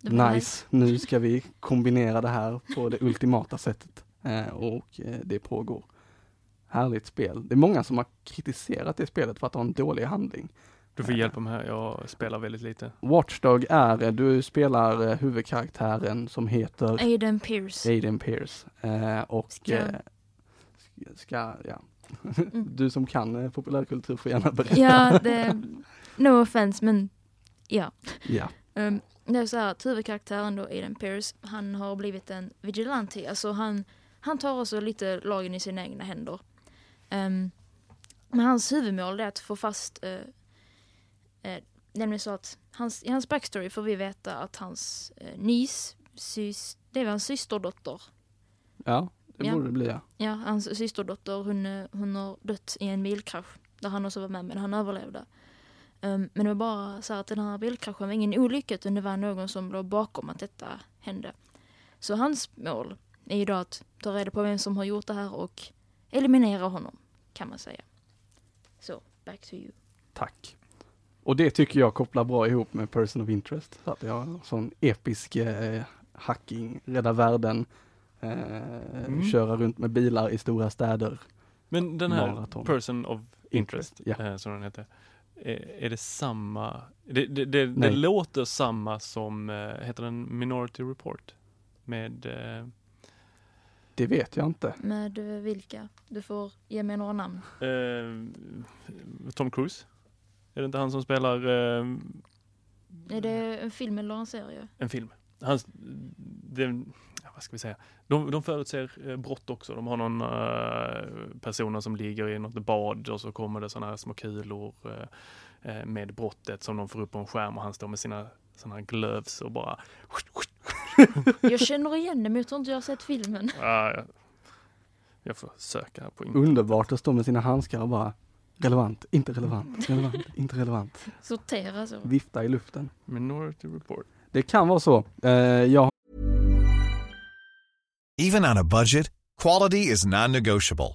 var nice, nu ska vi kombinera det här på det ultimata sättet. Eh, och eh, det pågår. Härligt spel. Det är många som har kritiserat det spelet för att ha en dålig handling. Du får hjälpa mig här, jag spelar väldigt lite. Watchdog är, du spelar eh, huvudkaraktären som heter Aiden Pierce. Aiden Pierce. Eh, och Ska- eh, ska, ja. du som kan eh, populärkultur får gärna berätta. Ja, det... No offense, men ja. ja. Um, det är så här att huvudkaraktären då, Aiden Pierce, han har blivit en vigilante. Alltså han, han tar också lite lagen i sina egna händer. Um, men hans huvudmål är att få fast, uh, uh, nämligen så att hans, i hans backstory får vi veta att hans uh, niece, sys, det var hans systerdotter. Ja, det Ja. borde det bli ja. Ja, hans systerdotter hon, eh, hon har dött i en bilkrasch. Där han också var med men han överlevde. Um, men det var bara så att den här bilkraschen var ingen olycka utan det var någon som låg bakom att detta hände. Så hans mål är idag att ta reda på vem som har gjort det här och eliminera honom kan man säga. Så, back to you. Tack. Och det tycker jag kopplar bra ihop med Person of Interest. Så att jag har en sån episk eh, hacking, rädda världen, eh, köra runt med bilar i stora städer. Men den här Maraton. person of interest, Ja. eh, som den heter, är, är det samma? Det, det, det, det låter samma som, eh, heter den Minority Report? Med, eh, Det vet jag inte. Med eh, vilka? Du får ge mig några namn. eh, Tom Cruise? Är det inte han som spelar eh, Är det en film eller en serie? en film? Hans, det, vad ska vi säga? De, de förutser eh, brott också. De har någon eh, personer som ligger i något bad och så kommer det sådana här små kulor eh, eh, med brottet som de får upp på en skärm och han står med sina sådana här gloves och bara Jag känner igen det men jag tror inte jag har sett filmen. Ja, jag, jag får söka här på internet. Underbart att stå med sina handskar och bara relevant, inte relevant, relevant, inte relevant. Sortera så. Vifta i luften. Minority Report. Det kan vara så. Eh, jag Even on a budget, quality is non-negotiable.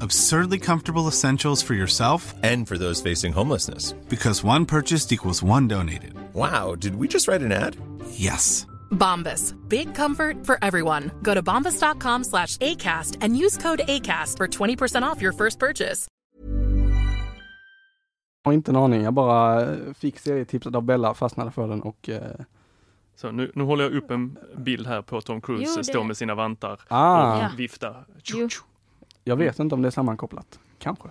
Absurdly comfortable essentials for yourself And for those facing homelessness. because one purchased equals one donated. Wow, did we just write an ad? Yes. Bombas. Big comfort for everyone. Go to bombas.com slash ACAST and use code ACAST for 20% off your first purchase. har inte en aning. Jag bara eh, fick serietipset av Bella, fastnade för den och eh, Så nu, nu håller jag upp en bild här på Tom Cruise Jo, det- står med sina vantar ah, och Ja. viftar. Jo. Jag vet inte om det är sammankopplat. Kanske.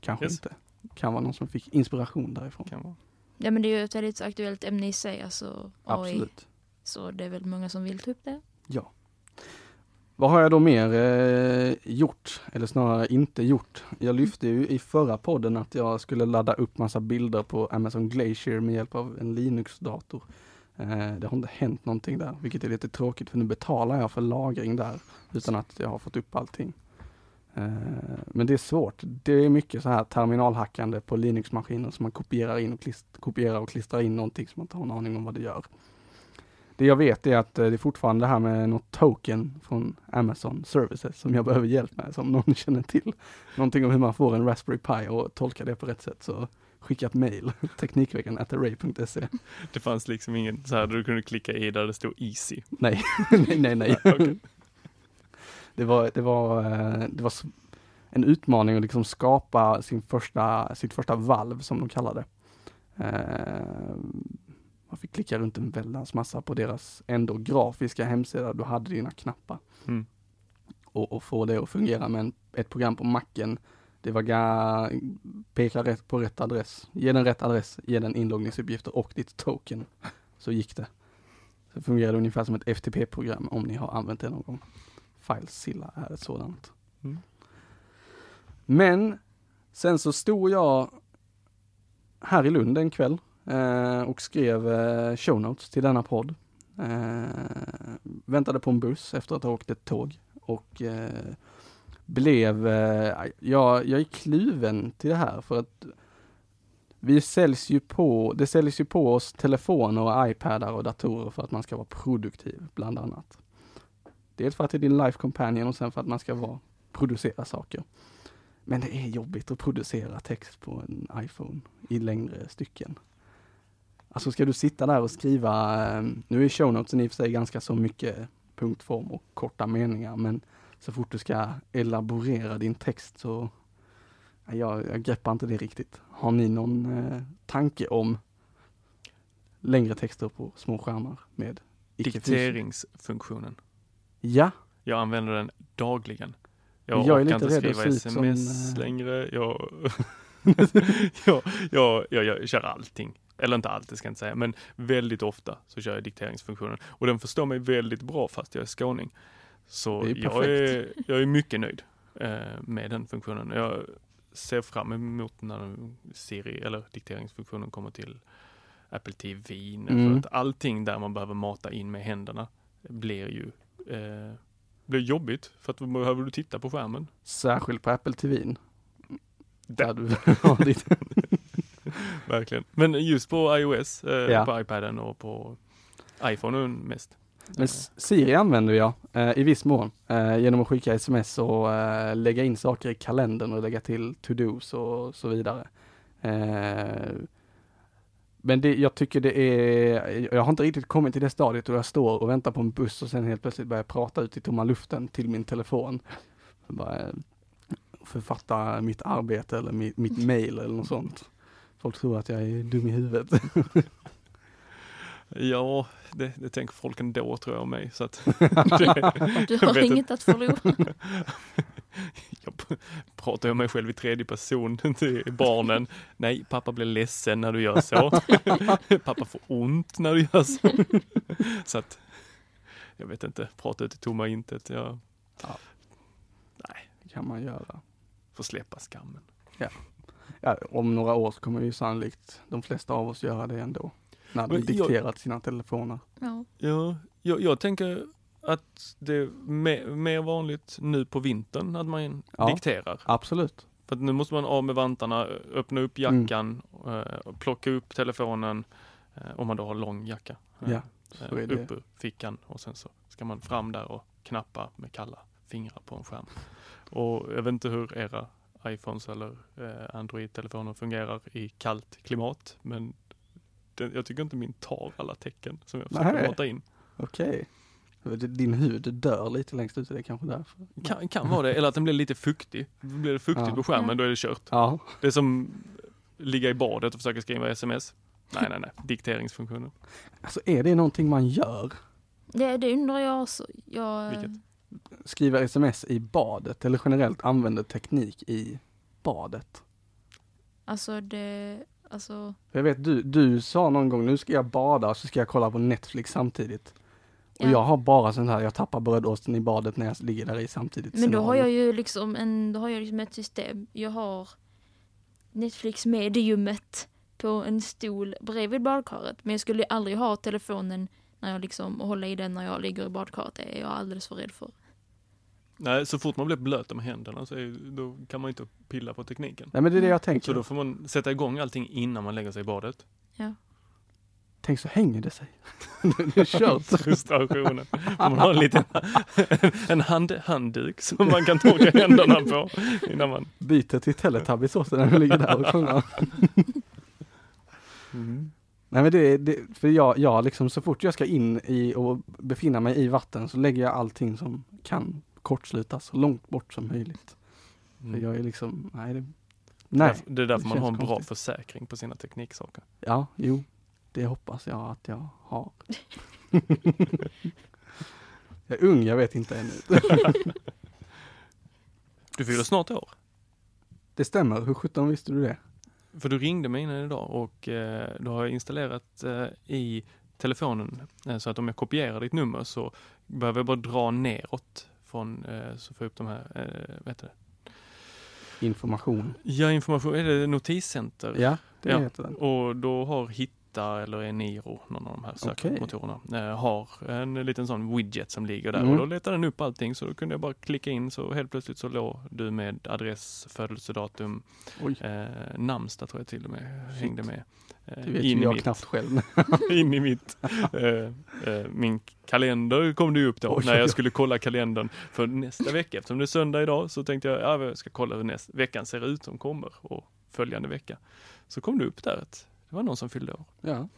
Kanske Yes. inte. Kan vara någon som fick inspiration därifrån. Kan vara. Ja men det är ju ett väldigt aktuellt ämne i sig, alltså AI. Absolut. Så det är väl många som vill ta upp det. Ja. Vad har jag då mer eh, gjort? Eller snarare inte gjort. Jag lyfte ju i förra podden att jag skulle ladda upp massa bilder på Amazon Glacier med hjälp av en Linux-dator. Eh, det har inte hänt någonting där, vilket är lite tråkigt för nu betalar jag för lagring där utan att jag har fått upp allting. Eh, men det är svårt. Det är mycket så här terminalhackande på Linux-maskiner som man kopierar in och, klist- kopierar och klistrar in någonting som man inte har en aning om vad det gör. Det jag vet är att eh, det är fortfarande det här med något token från Amazon Services som jag behöver hjälp med, som någon känner till. Någonting om hur man får en Raspberry Pi och tolkar det på rätt sätt. Så skicka ett mail, teknikveckan array.se. Det fanns liksom ingen så här där du kunde klicka i där det stod easy. Nej, nej, nej, nej. Okej. Det var, det var, eh, det var en utmaning att liksom skapa sin första, sitt första valv som de kallar det. Eh, Man fick klicka runt en väldans massa på deras ändå grafiska hemsida. Du hade dina knappar. Mm. Och, och få det att fungera med en, ett program på macken. Det var ga, peka rätt på rätt adress. Ge den rätt adress, ge den inloggningsuppgifter och ditt token. Så gick det. Så fungerar det ungefär som ett FTP-program om ni har använt det någon gång. FileZilla är ett sådant. Mm. Men sen så stod jag här i Lund en kväll eh, och skrev eh, show notes till denna podd. Eh, väntade på en buss efter att ha åkt ett tåg och eh, blev, eh, jag, jag är kluven till det här för att vi säljs ju på, det säljs ju på oss telefoner och iPadar och datorer för att man ska vara produktiv, bland annat. Dels för att det är din life companion och sen för att man ska vara, producera saker. Men det är jobbigt att producera text på en iPhone i längre stycken. Alltså ska du sitta där och skriva, ehm, nu är show notesen i och för sig ganska så mycket punktform och korta meningar, men så fort du ska elaborera din text så jag, jag greppar inte det riktigt. Har ni någon eh, tanke om längre texter på små skärmar med icke-fys- Dikteringsfunktionen. Ja, Jag använder den dagligen. Jag, Jag är lite inte rädd att skriva ut som, sms eh, längre. Jag, jag, jag, jag, jag kör allting. Eller inte alltid ska jag inte säga, men väldigt ofta så kör jag dikteringsfunktionen. Och den förstår mig väldigt bra fast jag är skåning. Så Det är jag är, jag är mycket nöjd eh, med den funktionen. Jag ser fram emot när Siri eller dikteringsfunktionen kommer till Apple TV. Mm. För att allting där man behöver mata in med händerna blir ju eh, blir jobbigt för att då behöver du titta på skärmen. särskilt på Apple TV. Där. Du har ditt, Verkligen. Men just på iOS, eh, Ja. på iPaden och på iPhonen mest. Men S- Siri använder jag eh, i viss mån eh, genom att skicka sms och eh, lägga in saker i kalendern och lägga till to-dos och så vidare. Men det, jag tycker det är, jag har inte riktigt kommit till det stadiet och jag står och väntar på en buss och sen helt plötsligt börjar jag prata ut i tomma luften till min telefon. Bara, eh, författa mitt arbete eller mitt, mitt mail eller något sånt. Folk tror att jag är dum i huvudet. Ja, det, det tänker folk ändå tror jag om mig. Så att Du Jag har inget att förlora. jag pratar om mig själv i tredje person till barnen. Nej, pappa blir ledsen när du gör så. pappa får ont när du gör så. så att, jag vet inte, prata ut i tomma intet. Jag Det kan man göra. får släppa skammen. Ja, om några år så kommer ju sannolikt de flesta av oss göra det ändå. När de Men jag- dikterat sina telefoner. Ja. Ja, jag, jag tänker att det är me, mer vanligt nu på vintern att man Ja. dikterar. Absolut. För att nu måste man av med vantarna, öppna upp jackan, eh, och plocka upp telefonen eh, om man då har lång jacka. eh, Ja, så är eh, det. upp ur fickan och sen så ska man fram där och knappa med kalla fingrar på en skärm. Och jag vet inte hur era iPhones eller eh, Android-telefoner fungerar i kallt klimat, men den, jag tycker inte min tar alla tecken som jag försöker mata in. Okej. Din hud dör lite längst ut, det är kanske därför. Kan, kan vara det, eller att den blir lite fuktig. Blir det fuktigt Ja. på skärmen, då är det kört. Ja, Det är som ligga i badet och försöka skriva sms. Nej, nej, nej. Dikteringsfunktionen. alltså är det någonting man gör? Det, det undrar jag också. Jag, Vilket? Skriver sms i badet eller generellt använder teknik i badet? Alltså det, alltså, Jag vet du, du sa någon gång, nu ska jag bada så ska jag kolla på Netflix samtidigt. Och Ja. jag har bara sånt här, jag tappar brödosten i badet när jag ligger där i samtidigt. men då har jag ju liksom en, då har jag liksom ett system. Jag har Netflix mediumet på en stol bredvid badkaret. Men jag skulle aldrig ha telefonen när jag liksom, och hålla i den när jag ligger i badkaret. Det är jag alldeles för rädd för. Nej, så fort man blir blöt med händerna så är, då kan man inte pilla på tekniken. Nej men det är det jag tänker. Så då får man sätta igång allting innan man lägger sig i badet. Ja. Tänk så hänger det sig. det är kört. Frustrationen. Man ha en liten en hand, handduk som man kan torka händerna på innan man... Byter till Teletubbies också när vi ligger där och sjunger. Mm. Nej men det, det för jag, jag liksom så fort jag ska in i och befinna mig i vatten så lägger jag allting som kan kortslutas så långt bort som möjligt. För jag är liksom, nej det, nej. Det är därför det man har en bra konstigt. försäkring på sina tekniksaker. Ja, jo, det hoppas jag att jag har. jag är ung, jag vet inte ännu. Du fyller snart år. det stämmer, hur sjutton visste du det? För du ringde mig innan idag och eh, då har jag installerat eh, i telefonen eh, så att om jag kopierar ditt nummer så behöver jag bara dra neråt från eh, så får jag upp de här, eh, vad heter det? Information. Ja, information, är det notiscenter? Ja, det Ja. heter den. Och då har hit, Vita eller Eniro, någon av de här sökmotorerna, eh, har en liten sån widget som ligger där Mm. och då letar den upp allting så då kunde jag bara klicka in så helt plötsligt så låg du med adress, födelsedatum, eh, namnsdag tror jag till och med hängde med. Eh, Det vet in jag mitt- knappt själv. in i mitt, eh, eh, min kalender kom det upp då Oj, när jag skulle kolla kalendern för nästa vecka. Eftersom det är söndag idag så tänkte jag, ja, jag ska kolla hur nästa veckan ser ut som kommer och följande vecka. Så kom det upp där att det var någon som fyllde år. Ja.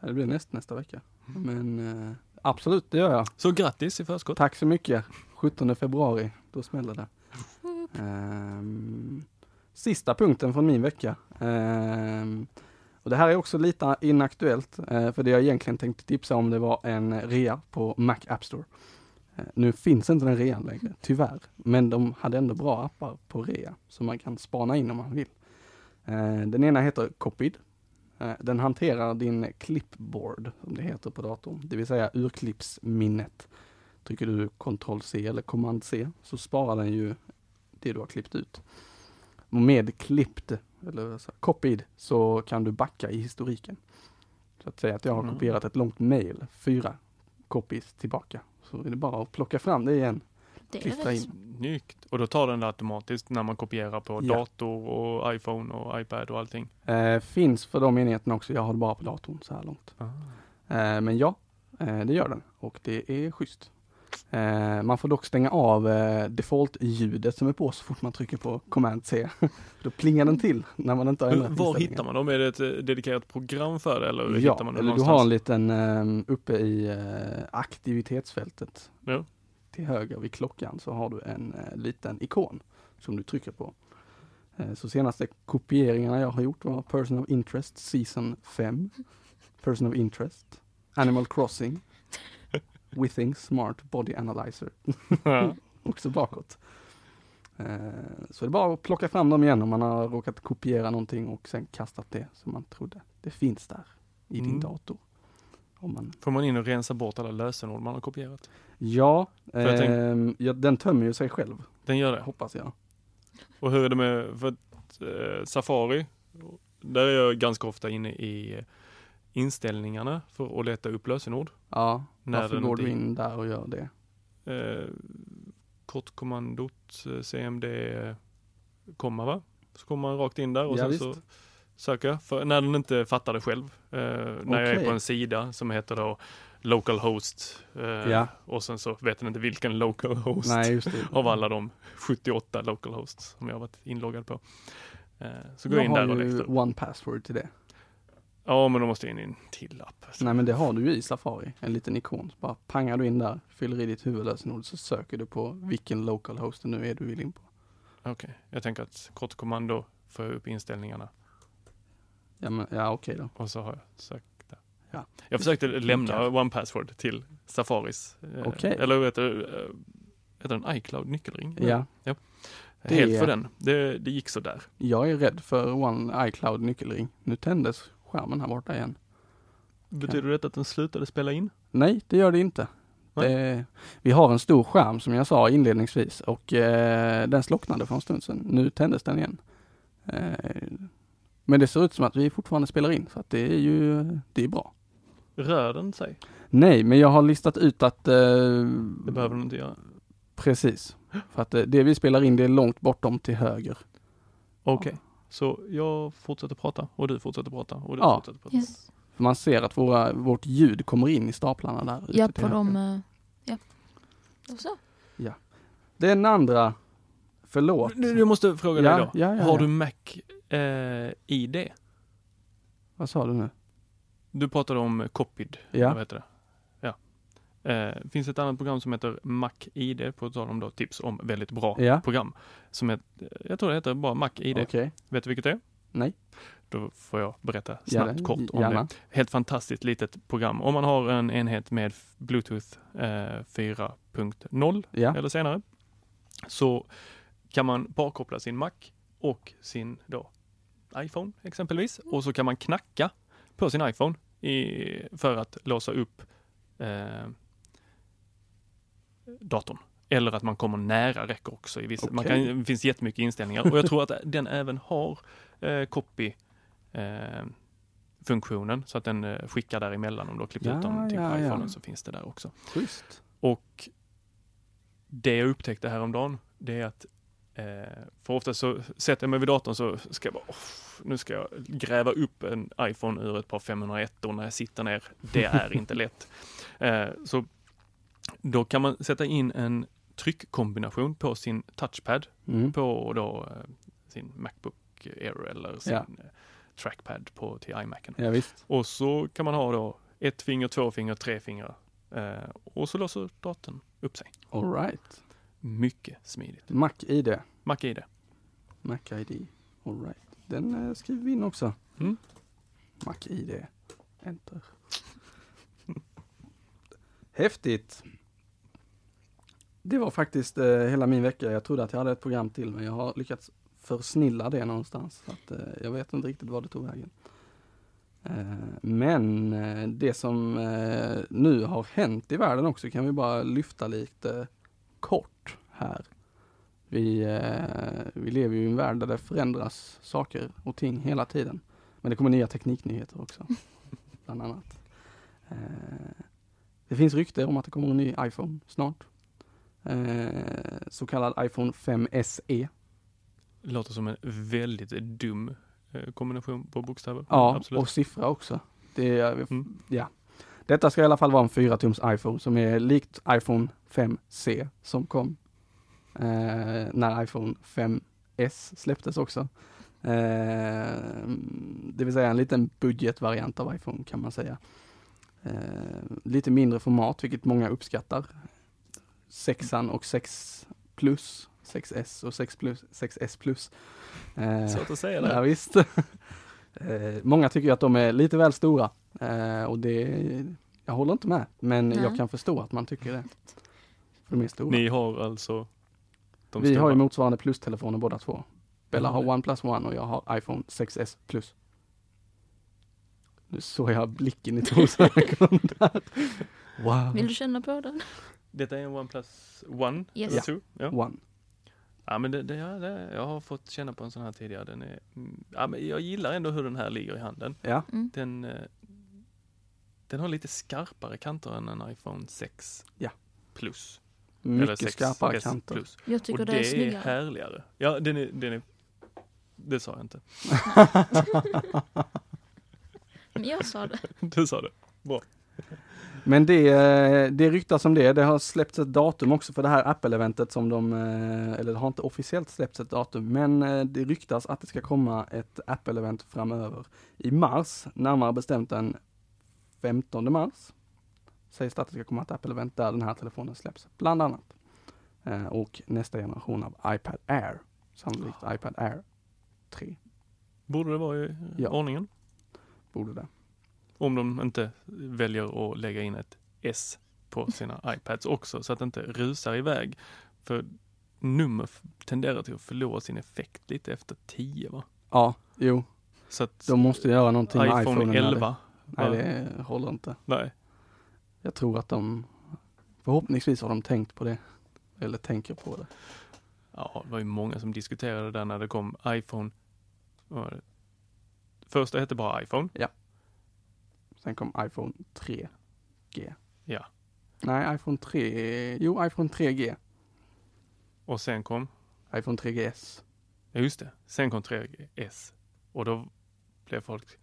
Det blir näst, nästa vecka. Men eh, absolut, det gör jag. Så grattis i förskott. Tack så mycket. 17 februari, då smäller det. Ehm, sista punkten från min vecka. Ehm, och det här är också lite inaktuellt, eh, för det jag egentligen tänkte tipsa om det var en rea på Mac App Store. Eh, nu finns inte den rean längre, tyvärr. Men de hade ändå bra appar på rea, som man kan spana in om man vill. Eh, den ena heter Copied. Eh, den hanterar din clipboard, som det heter på datorn, det vill säga urklippsminnet. Trycker du Ctrl C eller Command C så sparar den ju det du har klippt ut. Och med clipped, eller så, copied, så kan du backa i historiken. Så att säga att jag har Mm. kopierat ett långt mail, fyra copies tillbaka. Så är det bara att plocka fram det igen. Det är Klistra rätt. in. Snyggt. Och då tar den det automatiskt när man kopierar på Ja. dator och iPhone och iPad och allting. Eh, finns för de enheterna också, jag har det bara på datorn så här långt. Ah. Eh, men ja, eh, det gör den och det är schysst. Eh, man får dock stänga av eh, default-ljudet som är på så fort man trycker på Command C. Då plingar den till när man inte har ändrat Var hittar man dem? Är det ett eh, dedikerat program för det eller Ja, hittar man eller du har en liten eh, uppe i eh, aktivitetsfältet. Ja. Till höger vid klockan så har du en eh, liten ikon som du trycker på. Eh, så senaste kopieringarna jag har gjort var Person of Interest Season 5, Person of Interest, Animal Crossing, Withing Smart Body Analyzer, Ja. också bakåt. Eh, så det är bara att plocka fram dem igen om man har råkat kopiera någonting och sen kastat det som man trodde. Det finns där i din Mm. dator. Man, Får man in och rensa bort alla lösenord man har kopierat? ja, jag tänk- ehm, ja, den tömmer ju sig själv, Den gör det. hoppas jag. Och hur är det med för eh, Safari? Där är jag ganska ofta inne i eh, inställningarna för att leta upp lösenord. Ja, När varför går du in där och gör det? Eh, kortkommandot eh, CMD eh, komma va? Så kommer man rakt in där och Ja, sen visst. så söker jag. För när den inte fattar det själv. Eh, när jag är på en sida som heter då localhost eh, Ja. och sen så vet den inte vilken localhost Nej, av alla de 78 localhosts som jag har varit inloggad på. Eh, så går jag in där och letar. One Password till det. Ja, men då måste jag in i en till app. alltså. Nej men det har du ju i Safari, en liten ikon. Så bara pangar du in där, fyller i ditt huvudlösenord så söker du på vilken localhost det nu är du vill in på. Okej, jag tänker att kortkommando får jag upp inställningarna Ja, men, ja okej då. och så har jag sökt där. Ja. Jag försökte lämna. One Password till Safaris. eh, Okej. Eller vet du, eh, heter den iCloud nyckelring? Ja. ja. Det- Helt för den. Det, det gick så där. Jag är rädd för One iCloud nyckelring. Nu tändes skärmen här borta igen. Betyder det att den slutade spela in? Nej, det gör det inte. Det, vi har en stor skärm som jag sa inledningsvis och eh, den slocknade för en stund sedan. Nu tändes den igen. Eh, men det ser ut som att vi fortfarande spelar in så att det är ju det är bra. Rör den sig? Nej, men jag har listat ut att eh, Det behöver den inte göra. Precis. För att eh, det vi spelar in det är långt bortom till höger. Okej, så jag fortsätter prata och du fortsätter prata och du Ja. fortsätter prata. Yes. För man ser att våra, vårt ljud kommer in i staplarna där. Ja, på höger. de... eh, Ja. Och så. Den andra, förlåt. Du, jag måste fråga dig Ja, då. ja, ja, Har ja. du Mac eh, ID? Vad sa du nu? Du pratade om Copied. Ja. Vad heter det? Ja. Eh, finns ett annat program som heter Mac ID, på tal om då tips om väldigt bra Ja. program. Som är, jag tror det heter bara Mac ID. Okej. Vet du vilket det är? Nej. Då får jag berätta Ja, snabbt det- kort om gärna. det. Helt fantastiskt litet program. Om man har en enhet med Bluetooth eh, 4.0 Ja. eller senare så kan man parkoppla sin Mac och sin då iPhone exempelvis och så kan man knacka på sin iPhone i, för att låsa upp eh, datorn. Eller att man kommer nära räcker också i vissa. Man kan, det finns jättemycket inställningar och jag tror att den även har eh, copy eh, funktionen så att den eh, skickar däremellan. Om du har klippt Ja, ut till ja, ja. iPhonen så finns det där också. Schysst. Och det jag upptäckte häromdagen, det är att för ofta så sätter jag mig vid datorn så ska jag bara, "Off, nu ska jag gräva upp en iPhone ur ett par 501 när jag sitter ner. Det är inte lätt. Eh, så då kan man sätta in en tryckkombination på sin touchpad Mm. på då eh, sin Macbook Air eller sin Ja. eh, trackpad på, till iMacen. Ja. Och så kan man ha då ett finger, två fingrar, tre fingrar. Eh, och så låser datorn upp sig. All right. Mycket smidigt. Mac-ID. Mac-ID. Mac-ID. All right. Den eh, skriver vi in också. Mm. Mac-ID. Enter. Häftigt. Det var faktiskt eh, hela min vecka. Jag trodde att jag hade ett program till men jag har lyckats försnilla det någonstans. Så att, eh, jag vet inte riktigt var det tog vägen. Eh, men eh, det som eh, nu har hänt i världen också kan vi bara lyfta lite kort här. Vi, eh, vi lever ju i en värld där det förändras saker och ting hela tiden. Men det kommer nya tekniknyheter också, bland annat. Eh, det finns rykte om att det kommer en ny iPhone snart. Eh, så kallad iPhone 5 SE. Låter som en väldigt dum eh, kombination på bokstäver. Ja, Absolut. och siffra också. Det, Mm. ja. Detta ska i alla fall vara en 4-tums iPhone som är likt iPhone 5C som kom eh, när iPhone 5S släpptes också. Eh, det vill säga en liten budgetvariant av iPhone kan man säga. Eh, lite mindre format, vilket många uppskattar. 6an och 6 plus, 6S och 6 plus, 6S plus. Eh, Svårt att säga det. Ja, visst. eh, många tycker att de är lite väl stora eh, och det, jag håller inte med, men Nej. jag kan förstå att man tycker det. För de är stora. Ni har alltså de Vi stora. har ju motsvarande plustelefoner båda två. Bella Ja, har OnePlus One och jag har iPhone 6S plus. Nu såg jag blicken i Tors ögon där. Wow. Vill du känna på den? Detta är en OnePlus One? Yes. Ja. two? Ja. One. Ja men det, det, ja, det, jag har fått känna på en sån här tidigare. Den är, mm, ja, men jag gillar ändå hur den här ligger i handen. Ja. Mm. Den, eh, den har lite skarpare kanter än en iPhone 6 Ja. plus. Mycket 6S skarpare kanter. Plus. Jag tycker Och det det är är snyggare. härligare. Ja, den är, den är, det sa jag inte. Men jag sa det. Du sa det. Bra. Men det, eh, det ryktas om det. Det har släppts ett datum också för det här Apple-eventet som de, eh, eller det har inte officiellt släppts ett datum, men eh, det ryktas att det ska komma ett Apple-event framöver i mars, närmare bestämt den 15 mars. Sägs det att det ska komma ett Apple-event där den här telefonen släpps, bland annat. Eh, Och nästa generation av iPad Air, sannolikt iPad Air 3, Borde det vara i Ja. ordningen? borde det. Om de inte väljer att lägga in ett S på sina iPads också så att det inte rusar iväg. För nummer tenderar till att förlora sin effekt lite efter 10 va? Ja, jo, Så att de måste göra någonting med iPhone iPhone 11. Nej, det håller inte. Nej. Jag tror att de, förhoppningsvis har de tänkt på det. Eller tänker på det. Ja, det var ju många som diskuterade det där när det kom iPhone. det? Första hette bara iPhone. Sen kom iPhone 3G. Ja. Nej, iPhone 3, jo iPhone 3G. Och sen kom, iPhone 3GS. ja just det, sen kom 3GS. Och då blev folk,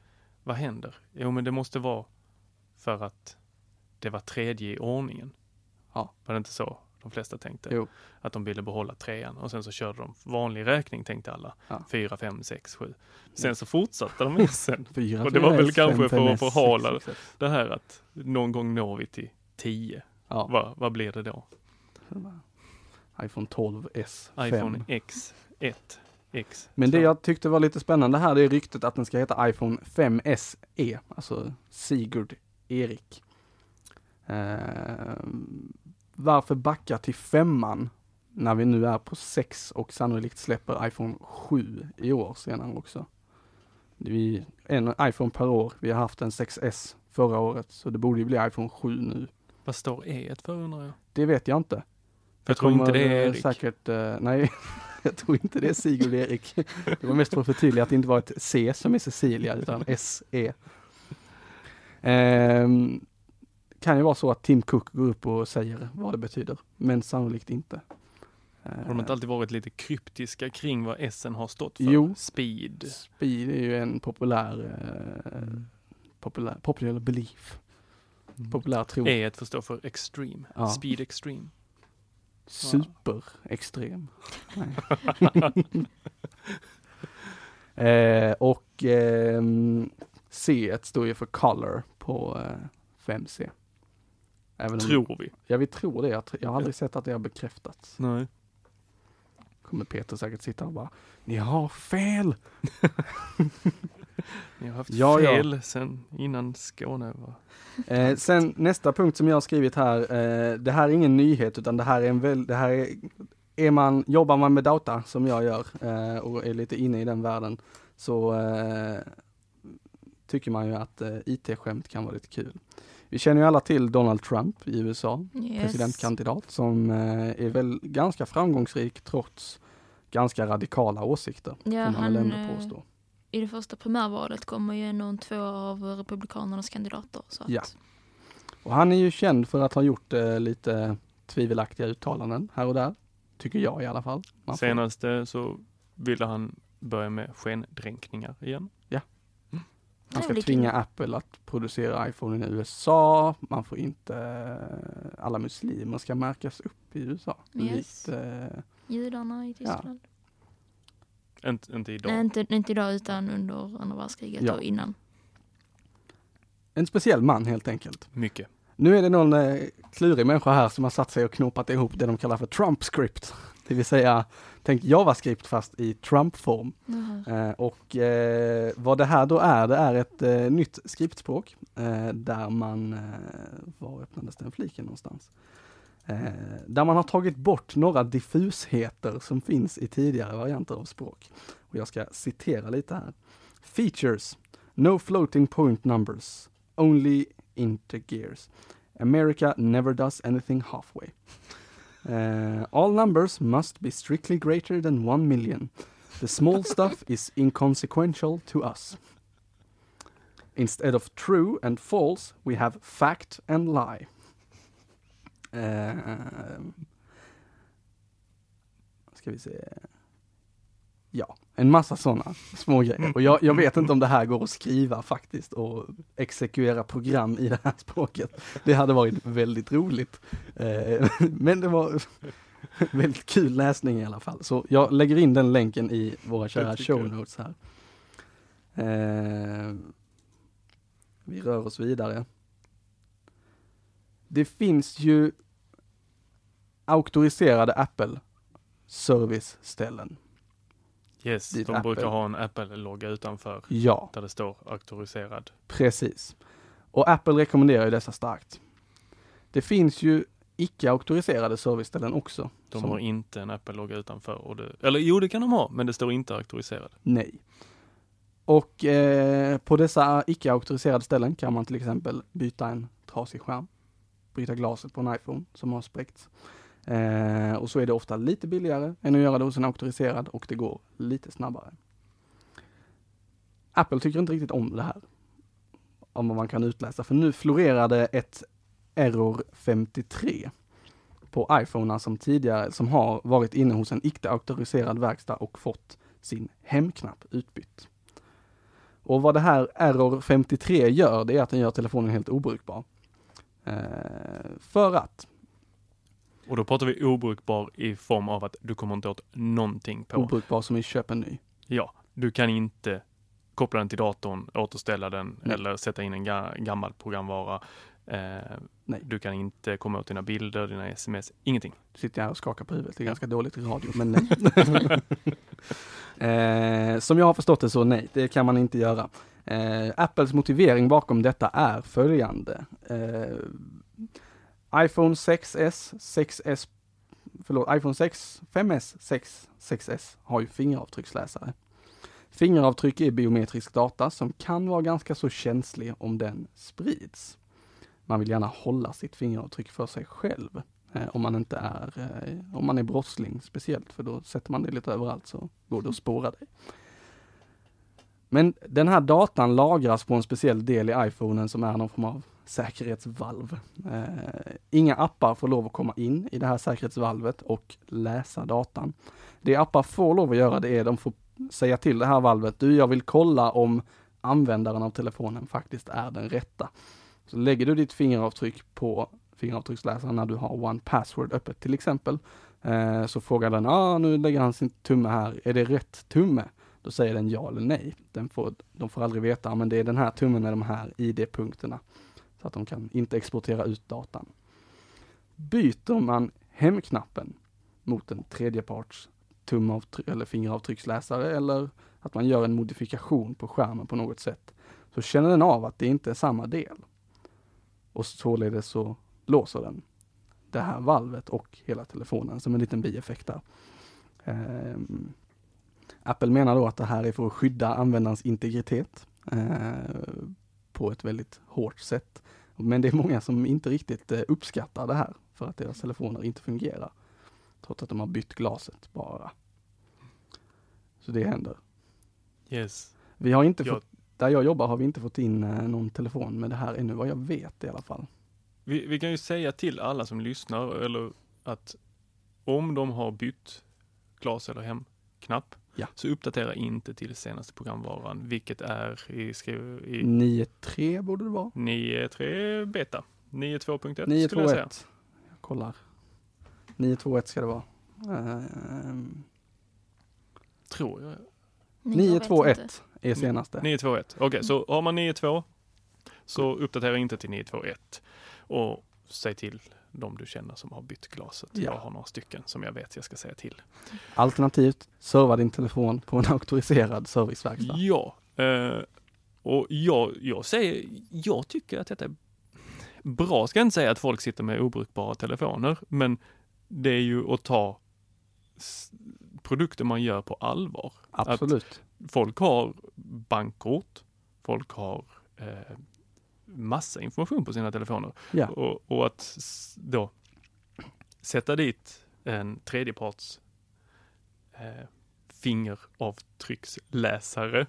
vad händer? Jo men det måste vara för att det var tredje i ordningen. Ja. Var det inte så de flesta tänkte? Jo. Att de ville behålla trean och sen så körde de vanlig räkning tänkte alla. Ja. Fyra, fem, sex, sju. Sen så fortsatte de med sen. Fyra, Och det var väl 3GS, kanske för att 5S, förhala 6, 6. det här att någon gång når vi till 10. Ja. Vad, vad blir det då? iPhone 12S. iPhone 5. X, 1, X. Men det jag tyckte var lite spännande här, det är ryktet att den ska heta iPhone 5SE, alltså Sigurd Erik. Eh, varför backa till femman när vi nu är på 6 och sannolikt släpper iPhone 7 i år senare också. Vi, en iPhone per år, vi har haft en 6S förra året, så det borde ju bli iPhone 7 nu. Vad står E1 för undrar jag? Det vet jag inte. Jag tror inte det är Erik. Säkert, eh, nej, jag tror inte det är Sigurd Erik. Det var mest för att förtydliga att det inte var ett C som är Cecilia, utan SE. Ehm, kan ju vara så att Tim Cook går upp och säger vad det betyder, men sannolikt inte. Har de inte alltid varit lite kryptiska kring vad S har stått för? Jo. Speed. Speed är ju en populär, eh, populär, popular belief. Populär tro. E får stå för extreme. Ja. Speed extreme. Superextrem. Eh, och ehm, C står ju för color på eh, 5C. Även om- Tror vi. Ja, vi tror det. Jag, jag har aldrig sett att det har bekräftats. Nej. Kommer Peter säkert sitta och bara, ni har fel! Ni har haft Ja, ja. fel sen innan Skåne var... Eh, sen nästa punkt som jag har skrivit här, eh, det här är ingen nyhet utan det här är en väl, det här är, är man, jobbar man med data som jag gör eh, och är lite inne i den världen så eh, tycker man ju att eh, IT-skämt kan vara lite kul. Vi känner ju alla till Donald Trump i USA, Yes. presidentkandidat som eh, är väl ganska framgångsrik trots ganska radikala åsikter, Ja, får man väl han, ändå påstå. I det första primärvalet kommer ju ändå två av republikanernas kandidater. Så att, Ja. Och han är ju känd för att ha gjort eh, lite tvivelaktiga uttalanden här och där. Tycker jag i alla fall. Man får- Senaste så ville han börja med skendränkningar igen. Man ska Trevlig tvinga kille. Apple att producera iPhone i USA. Man får inte, eh, alla muslimer ska märkas upp i USA. Yes. Lite, eh, Judarna i Tyskland. Inte, inte idag. Nej, inte, inte idag utan under andra världskriget Ja. och innan. en speciell man helt enkelt. Mycket. Nu är det någon eh, klurig människa här som har satt sig och knopat ihop det de kallar för Trump script. Det vill säga, tänk JavaScript fast i Trump-form. Eh, och eh, vad det här då är, det är ett eh, nytt skriptspråk eh, där man, eh, var öppnades den fliken någonstans? Eh, där man har tagit bort några diffusheter som finns i tidigare varianter av språk. Och jag ska citera lite här. Features, no floating point numbers, only intergears. America never does anything halfway. Uh, all numbers must be strictly greater than one million. The small stuff is inconsequential to us. Instead of true and false, we have fact and lie. Eh, ska vi se. Ja, en massa sådana små grejer. Och jag, jag vet inte om det här går att skriva faktiskt och exekvera program i det här språket. Det hade varit väldigt roligt. Eh, men det var väldigt kul läsning i alla fall. Så jag lägger in den länken i våra kära show notes här. Eh, vi rör oss vidare. Det finns ju auktoriserade Apple serviceställen. Yes, de brukar Apple- ha en Apple-logga utanför Ja, där det står auktoriserad. precis. Och Apple rekommenderar ju dessa starkt. Det finns ju icke auktoriserade serviceställen också. De som- har inte en Apple-logga utanför. Och det, eller jo, det kan de ha, men det står inte auktoriserad. Nej. Och eh, på dessa icke auktoriserade ställen kan man till exempel byta en trasig skärm, byta glaset på en iPhone som har spräckts. Eh, och så är det ofta lite billigare än att göra det hos en auktoriserad och det går lite snabbare. Apple tycker inte riktigt om det här. Om vad man kan utläsa, för nu florerade ett Error 53 på iPhone som tidigare, som har varit inne hos en icke auktoriserad verkstad och fått sin hemknapp utbytt. Och vad det här Error 53 gör, det är att den gör telefonen helt obrukbar. Eh, för att och då pratar vi obrukbar i form av att du kommer inte åt någonting på. obrukbar som i köp en ny. Ja, du kan inte koppla den till datorn, återställa den Nej. eller sätta in en ga- gammal programvara. Eh, Nej. Du kan inte komma åt dina bilder, dina sms, ingenting. Sitter jag och skakar på huvudet, det är ganska dåligt i radio, men nej. eh, som jag har förstått det så nej, det kan man inte göra. Eh, Apples motivering bakom detta är följande iPhone 6s, 6s, förlåt, iPhone 6, 5s, 6, 6s har ju fingeravtrycksläsare. Fingeravtryck är biometrisk data som kan vara ganska så känslig om den sprids. Man vill gärna hålla sitt fingeravtryck för sig själv. Eh, om man inte är, eh, om man är brottsling speciellt, för då sätter man det lite överallt så går det att spåra dig. Men den här datan lagras på en speciell del i iPhonen som är någon form av säkerhetsvalv. Eh, inga appar får lov att komma in i det här säkerhetsvalvet och läsa datan. Det appar får lov att göra det är de får säga till det här valvet, du jag vill kolla om användaren av telefonen faktiskt är den rätta. Så lägger du ditt fingeravtryck på fingeravtrycksläsaren när du har One Password öppet till exempel, eh, så frågar den, ah, nu lägger han sin tumme här, är det rätt tumme? Då säger den ja eller nej. Den får, de får aldrig veta, ah, men det är den här tummen med de här ID-punkterna. Att de kan inte exportera ut datan. Byter man hemknappen mot en tredjeparts tumavtryck eller fingeravtrycksläsare eller att man gör en modifikation på skärmen på något sätt, så känner den av att det inte är samma del. Och således så låser den det här valvet och hela telefonen som en liten bieffekt där. Um, Apple menar då att det här är för att skydda användarens integritet eh, på ett väldigt hårt sätt. Men det är många som inte riktigt eh, uppskattar det här för att deras telefoner inte fungerar. Trots att de har bytt glaset bara. Så det händer. Yes. Vi har inte Jag- fått, där jag jobbar har vi inte fått in eh, någon telefon med det här ännu, vad jag vet i alla fall. Vi, vi kan ju säga till alla som lyssnar eller att om de har bytt glas eller hemknapp Ja. så uppdatera inte till senaste programvaran, vilket är i, skriv, i 9.3 borde det vara. 9.3 beta. 9.2.1 skulle jag säga. 921. Jag kollar. 921 ska det vara. Ehm, Tror jag. Nej, jag vet 921 inte. är senaste. 921. Okej, så har man 9.2 så uppdatera inte till 9.2.1 och säg till de du känner som har bytt glaset. Ja. Jag har några stycken som jag vet jag ska säga till. Alternativt, serva din telefon på en auktoriserad serviceverkstad. Ja, eh, och jag, jag säger, jag tycker att detta är bra. Ska jag inte säga att folk sitter med obrukbara telefoner, men det är ju att ta produkter man gör på allvar. Absolut. Att folk har bankkort, folk har eh, massa information på sina telefoner. Ja. Och, och att då sätta dit en tredjeparts eh, fingeravtrycksläsare.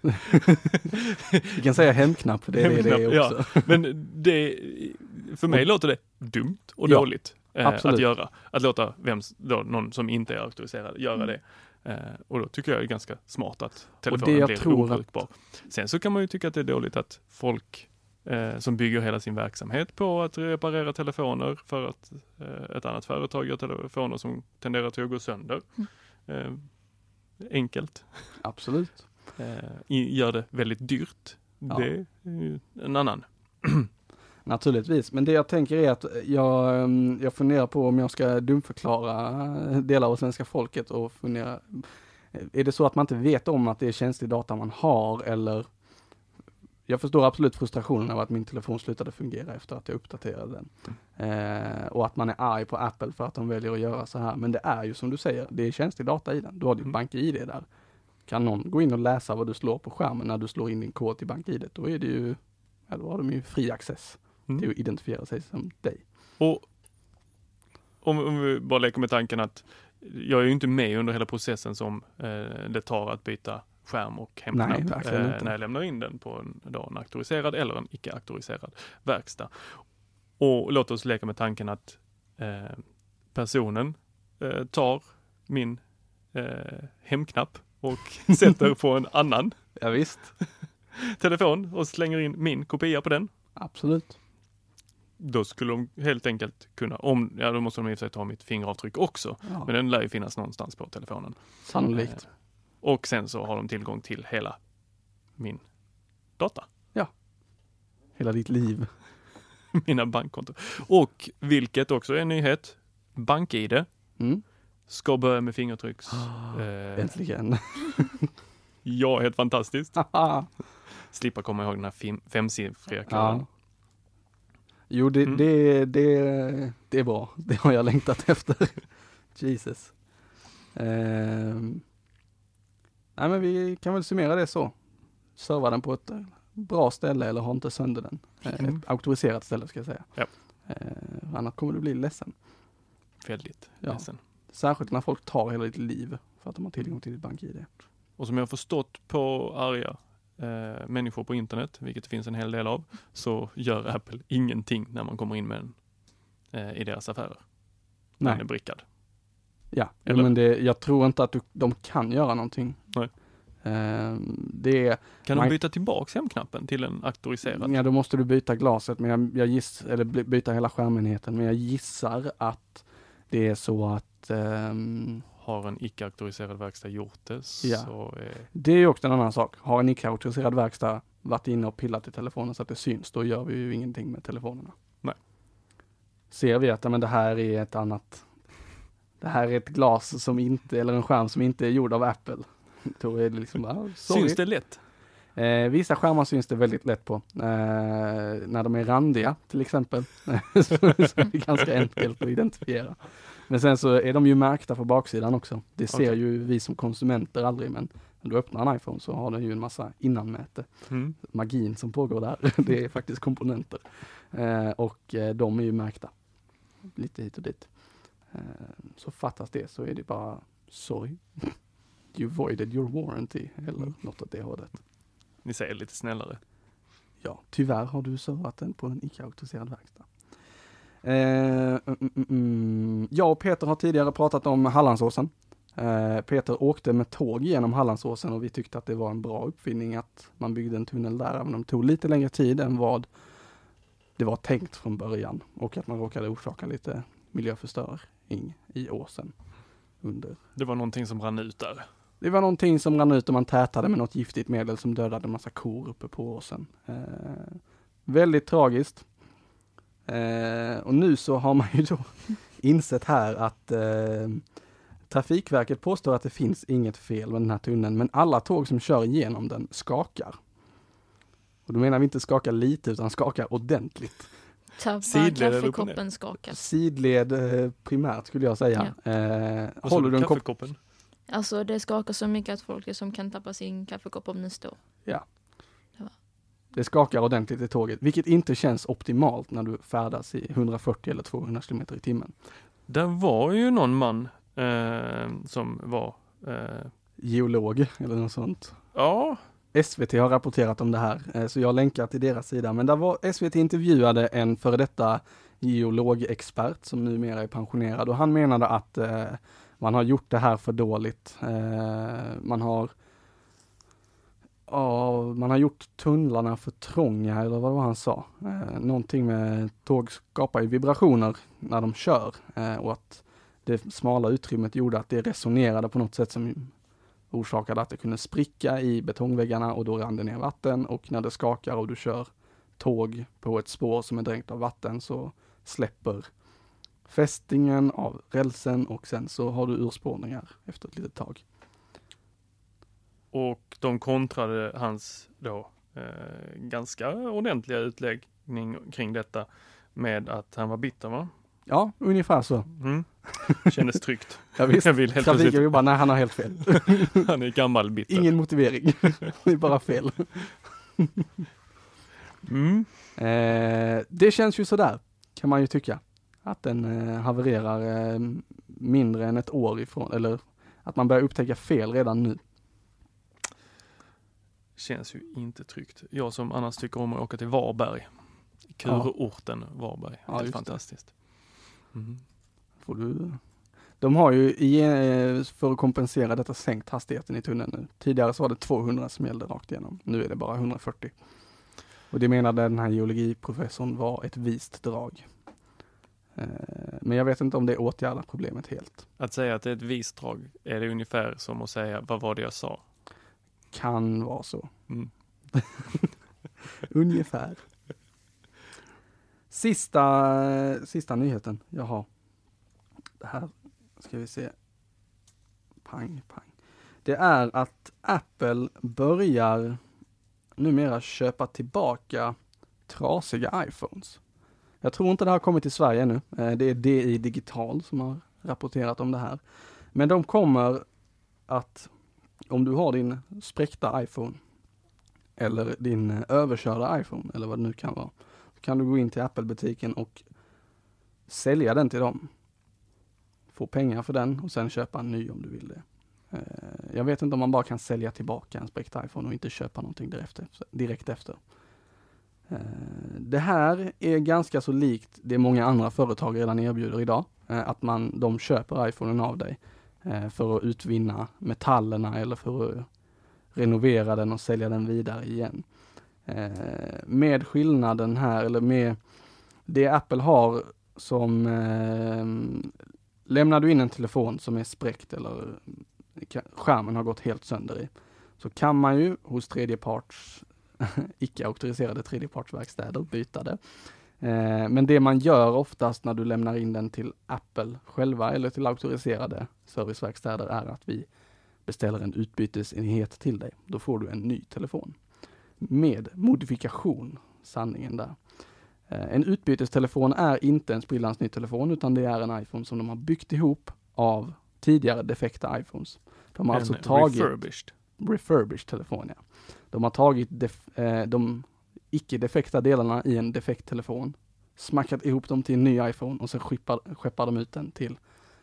Vi kan säga hemknapp, det är det det är Ja, också. men det, för mig låter det dumt och Ja, dåligt eh, att göra. Att låta vem, då, någon som inte är auktoriserad göra Mm. det. Eh, och då tycker jag det är ganska smart att telefonen jag blir tror att- obrukbar. Sen så kan man ju tycka att det är dåligt att folk eh, som bygger hela sin verksamhet på att reparera telefoner för att eh, ett annat företag gör telefoner som tenderar till att gå sönder. Eh, enkelt. Absolut. Eh, gör det väldigt dyrt. Ja. Det är en annan. Naturligtvis, men det jag tänker är att jag, ehm, jag funderar på om jag ska dumförklara delar av svenska folket och fundera, är det så att man inte vet om att det är känslig data man har eller jag förstår absolut frustrationen av att min telefon slutade fungera efter att jag uppdaterade den. Eh, och att man är arg på Apple för att de väljer att göra så här. Men det är ju som du säger, det är känslig data i den. Du har ditt BankID där. Kan någon gå in och läsa vad du slår på skärmen när du slår in din kod till BankID, då är det ju, ja, då har de ju fri access Mm. till att identifiera sig som dig. Och om, om vi bara leker med tanken att jag är ju inte med under hela processen som eh, det tar att byta skärm och Nej, hemknapp verkligen eh, när jag lämnar in den på en, då, en auktoriserad eller en icke auktoriserad verkstad. Och låt oss leka med tanken att eh, personen eh, tar min eh, hemknapp och sätter på en annan Ja, visst. telefon och slänger in min kopia på den. Absolut. Då skulle de helt enkelt kunna, om, ja då måste de i och för sig ta mitt fingeravtryck också, Ja. men den lär ju finnas någonstans på telefonen. Sannolikt. Eh, och sen så har de tillgång till hela min data, Hela ditt liv. mina bankkonton. Och vilket också är en nyhet, BankID Mm. ska börja med fingeravtrycks... eh, Äntligen. ja, helt fantastiskt. Slippa komma ihåg den här fem, femsiffriga koden. ja. Jo, det, Mm. det, det, det är bra. Det har jag längtat efter. Jesus. Ehm. Nej, men vi kan väl summera det så. Serva den på ett eh, bra ställe eller ha inte sönder den. Eh, Mm. Ett auktoriserat ställe ska jag säga. Ja. Eh, annars kommer du bli ledsen. Väldigt Ja. ledsen. Särskilt när folk tar hela ditt liv för att de har tillgång till ditt BankID. Och som jag har förstått på arga eh, människor på internet, vilket det finns en hel del av, så gör Apple ingenting när man kommer in med den eh, i deras affärer. Den Nej. är brickad. Ja, Eller? men det, jag tror inte att du, de kan göra någonting. Nej. Ehm, är, Kan Man- de byta tillbaks hemknappen till en auktoriserad? ja då måste du byta glaset, men jag, jag giss, eller by- byta hela skärmenheten, men jag gissar att det är så att ehm, Har en icke-auktoriserad verkstad gjort det Ja. så är det är ju också en annan sak. Har en icke-auktoriserad verkstad varit inne och pillat i telefonen så att det syns, då gör vi ju ingenting med telefonerna. Nej. Ser vi att men det här är ett annat, det här är ett glas som inte, eller en skärm som inte är gjord av Apple, då är det liksom, ah, sorry. Syns det lätt? Eh, vissa skärmar syns det väldigt lätt på. Eh, när de är randiga till exempel. så, så är det ganska enkelt att identifiera. Men sen så är de ju märkta på baksidan också. Det ser Okej. ju vi som konsumenter aldrig men när du öppnar en iPhone så har den ju en massa innanmäte. Mm. Magin som pågår där, det är faktiskt komponenter. Eh, och eh, de är ju märkta. Lite hit och dit. Eh, så fattas det så är det bara sorry. You voided your warranty eller något åt det hållet. Ni säger lite snällare. Ja, tyvärr har du servat den på en icke-auktoriserad verkstad. Eh, mm, mm, mm. Jag och Peter har tidigare pratat om Hallandsåsen. Eh, Peter åkte med tåg genom Hallandsåsen och vi tyckte att det var en bra uppfinning att man byggde en tunnel där, även om det tog lite längre tid än vad det var tänkt från början och att man råkade orsaka lite miljöförstöring i åsen. Under. Det var någonting som rann ut där. Det var någonting som rann ut och man tätade med något giftigt medel som dödade en massa kor uppe på åsen. Eh, väldigt tragiskt. Eh, och nu så har man ju då insett här att eh, Trafikverket påstår att det finns inget fel med den här tunneln, men alla tåg som kör igenom den skakar. Och då menar vi inte skakar lite, utan skakar ordentligt. Ta Sidled kaffekoppen skakar. Sidled eh, primärt skulle jag säga. Eh, Och så håller du en kopp kaffekoppen. Alltså det skakar så mycket att folk som kan tappa sin kaffekopp om den står. Det skakar ordentligt i tåget, vilket inte känns optimalt när du färdas i 140 eller 200 km i timmen. Där var ju någon man eh, som var, eh, Geolog eller något sånt. ja, SVT har rapporterat om det här, eh, så jag länkar till deras sida. Men där var SVT intervjuade en före detta geologexpert som numera är pensionerad och han menade att eh, man har gjort det här för dåligt. Eh, man har Ja, man har gjort tunnlarna för trånga eller vad det var han sa. Eh, någonting med tåg skapar ju vibrationer när de kör eh, och att det smala utrymmet gjorde att det resonerade på något sätt som orsakade att det kunde spricka i betongväggarna och då rann det ner vatten och när det skakar och du kör tåg på ett spår som är dränkt av vatten så släpper fästingen av rälsen och sen så har du urspårningar efter ett litet tag och de kontrade hans då eh, ganska ordentliga utläggning kring detta med att han var bitter va? Ja, ungefär så. Mm. Kändes tryggt. Ja, visst. Jag vill helt Trafiken bara, nej han har helt fel. han är gammal bitter. Ingen motivering. det är bara fel. Mm. Eh, det känns ju sådär, kan man ju tycka. Att den eh, havererar eh, mindre än ett år ifrån, eller att man börjar upptäcka fel redan nu. Känns ju inte tryggt. Jag som annars tycker om att åka till Varberg. Kurorten Varberg. Ja, Helt just det. fantastiskt. Mm. Får du... De har ju, eh, för att kompensera detta, sänkt hastigheten i tunneln nu. Tidigare så var det 200 som gällde rakt igenom. Nu är det bara 140. Och det menade den här geologiprofessorn var ett vist drag. Eh, Men jag vet inte om det åtgärdar problemet helt. Att säga att det är ett vist drag är det ungefär som att säga vad var det jag sa? Kan vara så. Mm. Ungefär. Sista, sista nyheten jag har. Det här ska vi se. Pang, pang. Det är att Apple börjar numera köpa tillbaka trasiga iPhones. Jag tror inte det har kommit till Sverige ännu. Eh, Det är DI Digital som har rapporterat om det här. Men de kommer att, om du har din spräckta iPhone eller din eh, överkörda iPhone eller vad det nu kan vara, kan du gå in till Apple-butiken och sälja den till dem. Få pengar för den och sen köpa en ny om du vill det. Eh, jag vet inte om man bara kan sälja tillbaka en spräckt iPhone och inte köpa någonting direkt efter. Direkt efter. Eh, det här är ganska så likt det många andra företag redan erbjuder idag. Att man, de köper iPhonen av dig Eh, för att utvinna metallerna eller för att renovera den och sälja den vidare igen. Eh, med skillnaden här, eller med det Apple har som eh, lämnar du in en telefon som är spräckt eller skärmen har gått helt sönder i, så kan man ju hos tredjeparts icke auktoriserade tredjepartsverkstäder byta det. Eh, men det man gör oftast när du lämnar in den till Apple själva eller till auktoriserade serviceverkstäder är att vi beställer en utbytesenhet till dig. Då får du en ny telefon. Med modifikation, sanningen där. Eh, en utbytestelefon är inte en sprillans ny telefon utan det är en iPhone som de har byggt ihop av tidigare defekta iPhones. De har en alltså tagit refurbished. refurbished telefon, ja. De har tagit def, eh, de icke defekta delarna i en defekt telefon, smackat ihop dem till en ny iPhone och sen skeppar, skeppar de ut den till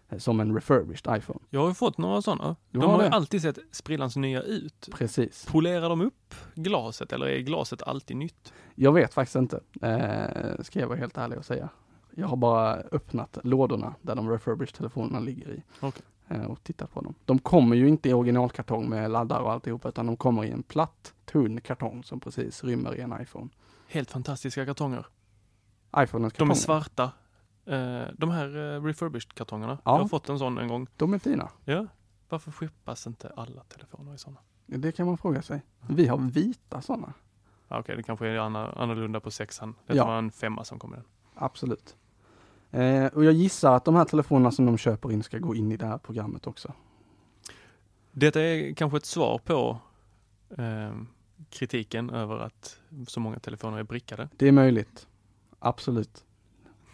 eh, som en refurbished iPhone. Jag har ju fått några sådana. De har har ju alltid sett sprillans nya ut. Precis. Polerar de upp glaset eller är glaset alltid nytt? Jag vet faktiskt inte, eh, ska jag vara helt ärlig och säga. Jag har bara öppnat lådorna där de refurbished telefonerna ligger i. Okej. Eh, och tittat på dem. De kommer ju inte i originalkartong med laddare och alltihopa utan de kommer i en platt, tunn kartong som precis rymmer i en iPhone. Helt fantastiska kartonger. iPhonens De kartonger. är svarta. Eh, de här eh, refurbished kartongerna. Ja. Jag har fått en sån en gång. De är fina. Ja. Varför skeppas inte alla telefoner i sådana? Det kan man fråga sig. Vi har vita sådana. Ja, Okej, det kanske är annorlunda på sexan. Det Ja. var en femma som kom i den. Absolut. Eh, och jag gissar att de här telefonerna som de köper in ska gå in i det här programmet också. Detta är kanske ett svar på eh, kritiken över att så många telefoner är brickade. Det är möjligt. Absolut.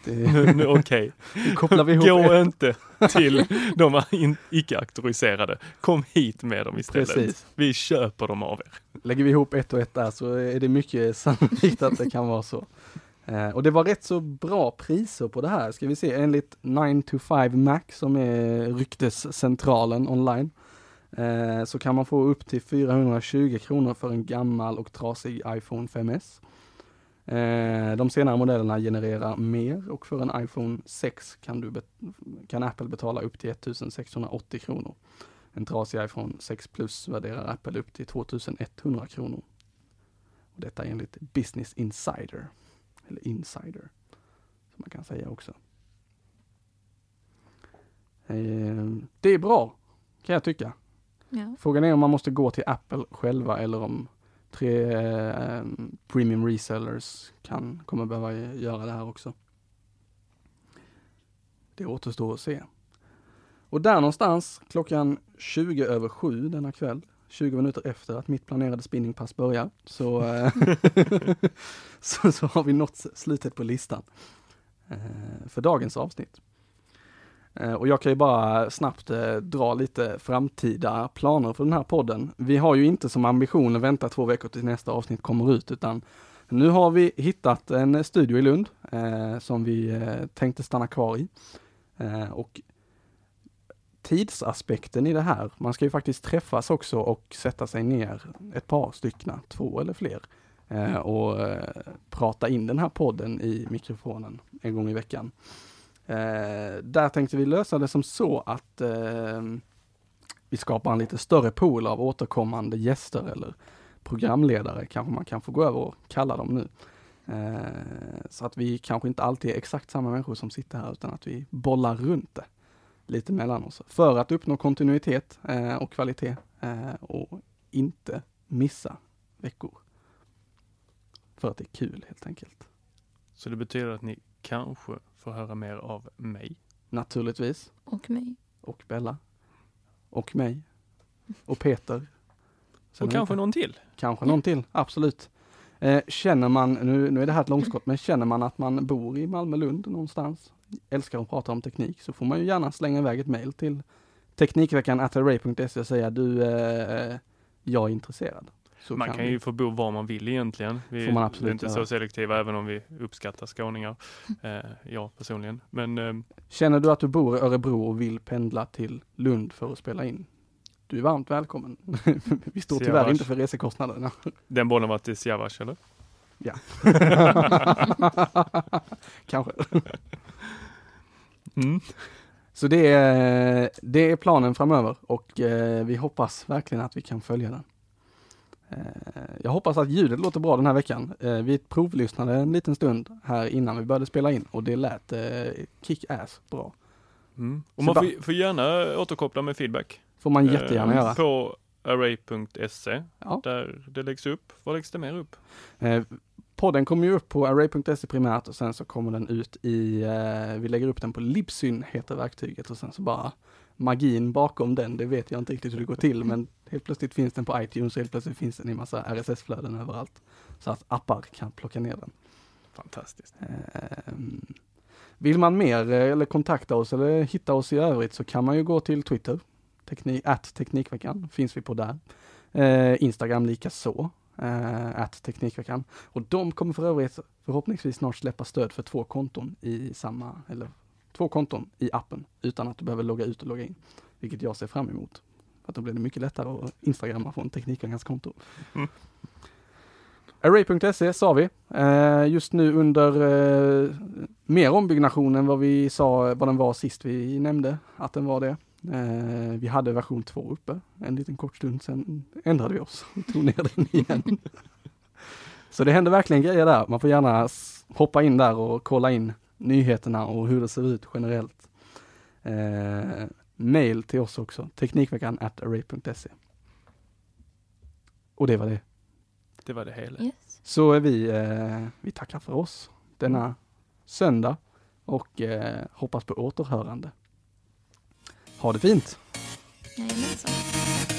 Okej, Nu kopplar vi ihop gå ett- inte till de icke-auktoriserade. Kom hit med dem istället. Precis. Vi köper dem av er. Lägger vi ihop ett och ett där så är det mycket sannolikt att det kan vara så. Eh, och det var rätt så bra priser på det här, ska vi se, enligt 9 to 5 Mac som är ryktescentralen online. Eh, så kan man få upp till 420 kronor för en gammal och trasig iPhone 5S. Eh, de senare modellerna genererar mer och för en iPhone 6 kan, du bet- kan Apple betala upp till 1680 kronor. En trasig iPhone 6 Plus värderar Apple upp till 2100 kronor. Och detta enligt Business Insider. Eller Insider, som man kan säga också. Eh, det är bra, kan jag tycka. Ja. Frågan är om man måste gå till Apple själva eller om tre eh, premium resellers kan, kommer behöva göra det här också. Det återstår att se. Och där någonstans klockan 20 över 7 denna kväll, 20 minuter efter att mitt planerade spinningpass börjar, så, eh, så, så har vi nått slutet på listan eh, för dagens avsnitt. Eh, Och jag kan ju bara snabbt dra lite framtida planer för den här podden. Vi har ju inte som ambition att vänta två veckor till nästa avsnitt kommer ut, utan nu har vi hittat en studio i Lund som vi tänkte stanna kvar i. Och tidsaspekten i det här, man ska ju faktiskt träffas också och sätta sig ner, ett par styckna, två eller fler, eh, och eh, prata in den här podden i mikrofonen en gång i veckan. Eh, där tänkte vi lösa det som så att eh, vi skapar en lite större pool av återkommande gäster eller programledare kanske man kan få gå över och kalla dem nu. Eh, så att vi kanske inte alltid är exakt samma människor som sitter här utan att vi bollar runt det lite mellan oss för att uppnå kontinuitet eh, och kvalitet eh, och inte missa veckor. För att det är kul helt enkelt. Så det betyder att ni kanske får höra mer av mig. Naturligtvis. Och mig. Och Bella. Och mig. Och Peter. Sen Och kanske det- någon till. Kanske någon till, absolut. Eh, känner man, nu, nu är det här ett långskott, men känner man att man bor i Malmö-Lund någonstans, älskar att prata om teknik, så får man ju gärna slänga iväg ett mejl till Teknikveckan och säga du, eh, jag är intresserad. Så man kan ju få bo var man vill egentligen. Vi är inte göra. så selektiva även om vi uppskattar skåningar. Eh, jag personligen. Men eh, Känner du att du bor i Örebro och vill pendla till Lund för att spela in? du är varmt välkommen. Vi står tyvärr Siavash. inte för resekostnaderna. Den bollen var till Siavash eller? Ja. Kanske. Mm. Så det är, det är planen framöver och eh, vi hoppas verkligen att vi kan följa den. Eh, jag hoppas att ljudet låter bra den här veckan. Eh, vi provlyssnade en liten stund här innan vi började spela in och det lät kick-ass bra. Mm. Och Så man får, får gärna återkoppla med feedback. Får man jättegärna göra. På array.se, Ja. där det läggs upp. Vad läggs det mer upp? Eh, podden kommer ju upp på array.se primärt och sen så kommer den ut i, eh, vi lägger upp den på Libsyn heter verktyget och sen så bara magin bakom den, det vet jag inte riktigt hur det går till men helt plötsligt finns den på iTunes och helt plötsligt finns den i massa RSS-flöden överallt. Så att appar kan plocka ner den. Fantastiskt. Ehm, Vill man mer eh, eller kontakta oss eller hitta oss i övrigt så kan man ju gå till Twitter, teknik, at Teknikveckan, finns vi på där. Eh, Instagram lika så, eh, at Teknikveckan. Och de kommer för övrigt förhoppningsvis snart släppa stöd för två konton i samma, eller två konton i appen utan att du behöver logga ut och logga in. Vilket jag ser fram emot. För att då blir det mycket lättare att instagramma från Teknikveckans konto. Array.se sa vi. Eh, just nu under eh, mer ombyggnation än vad vi sa, vad den var sist vi nämnde att den var det. Eh, vi hade version 2 uppe en liten kort stund, sen ändrade vi oss och tog ner den igen. Så det händer verkligen grejer där. Man får gärna hoppa in där och kolla in nyheterna och hur det ser ut generellt. Eh, mail till oss också, Teknikveckan at array.se. Och det var det. Det var det hela. Yes. Så är vi, eh, vi tackar för oss denna söndag och eh, hoppas på återhörande. Ha det fint! Jajamensan.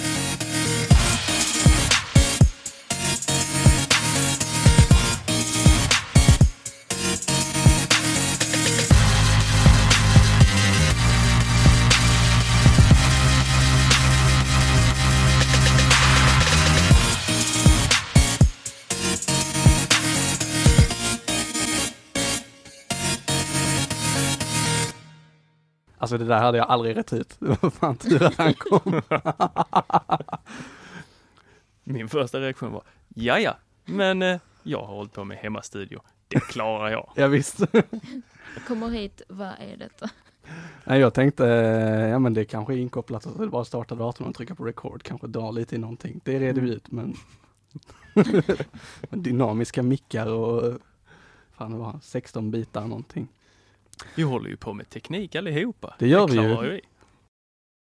Alltså det där hade jag aldrig rätt ut. Det var fan tur att han kom. Min första reaktion var, ja ja, men eh, jag har hållit på med hemmastudio. Det klarar jag. ja, visst. Kommer hit, vad är detta? Nej, jag tänkte, eh, ja men det kanske är inkopplat så är det bara att starta datorn och trycka på record, kanske dra lite i någonting. Det reder vi ut men dynamiska mickar och fan det var 16 bitar någonting. Vi håller ju på med teknik allihopa. Det gör vi klarar ju. vi.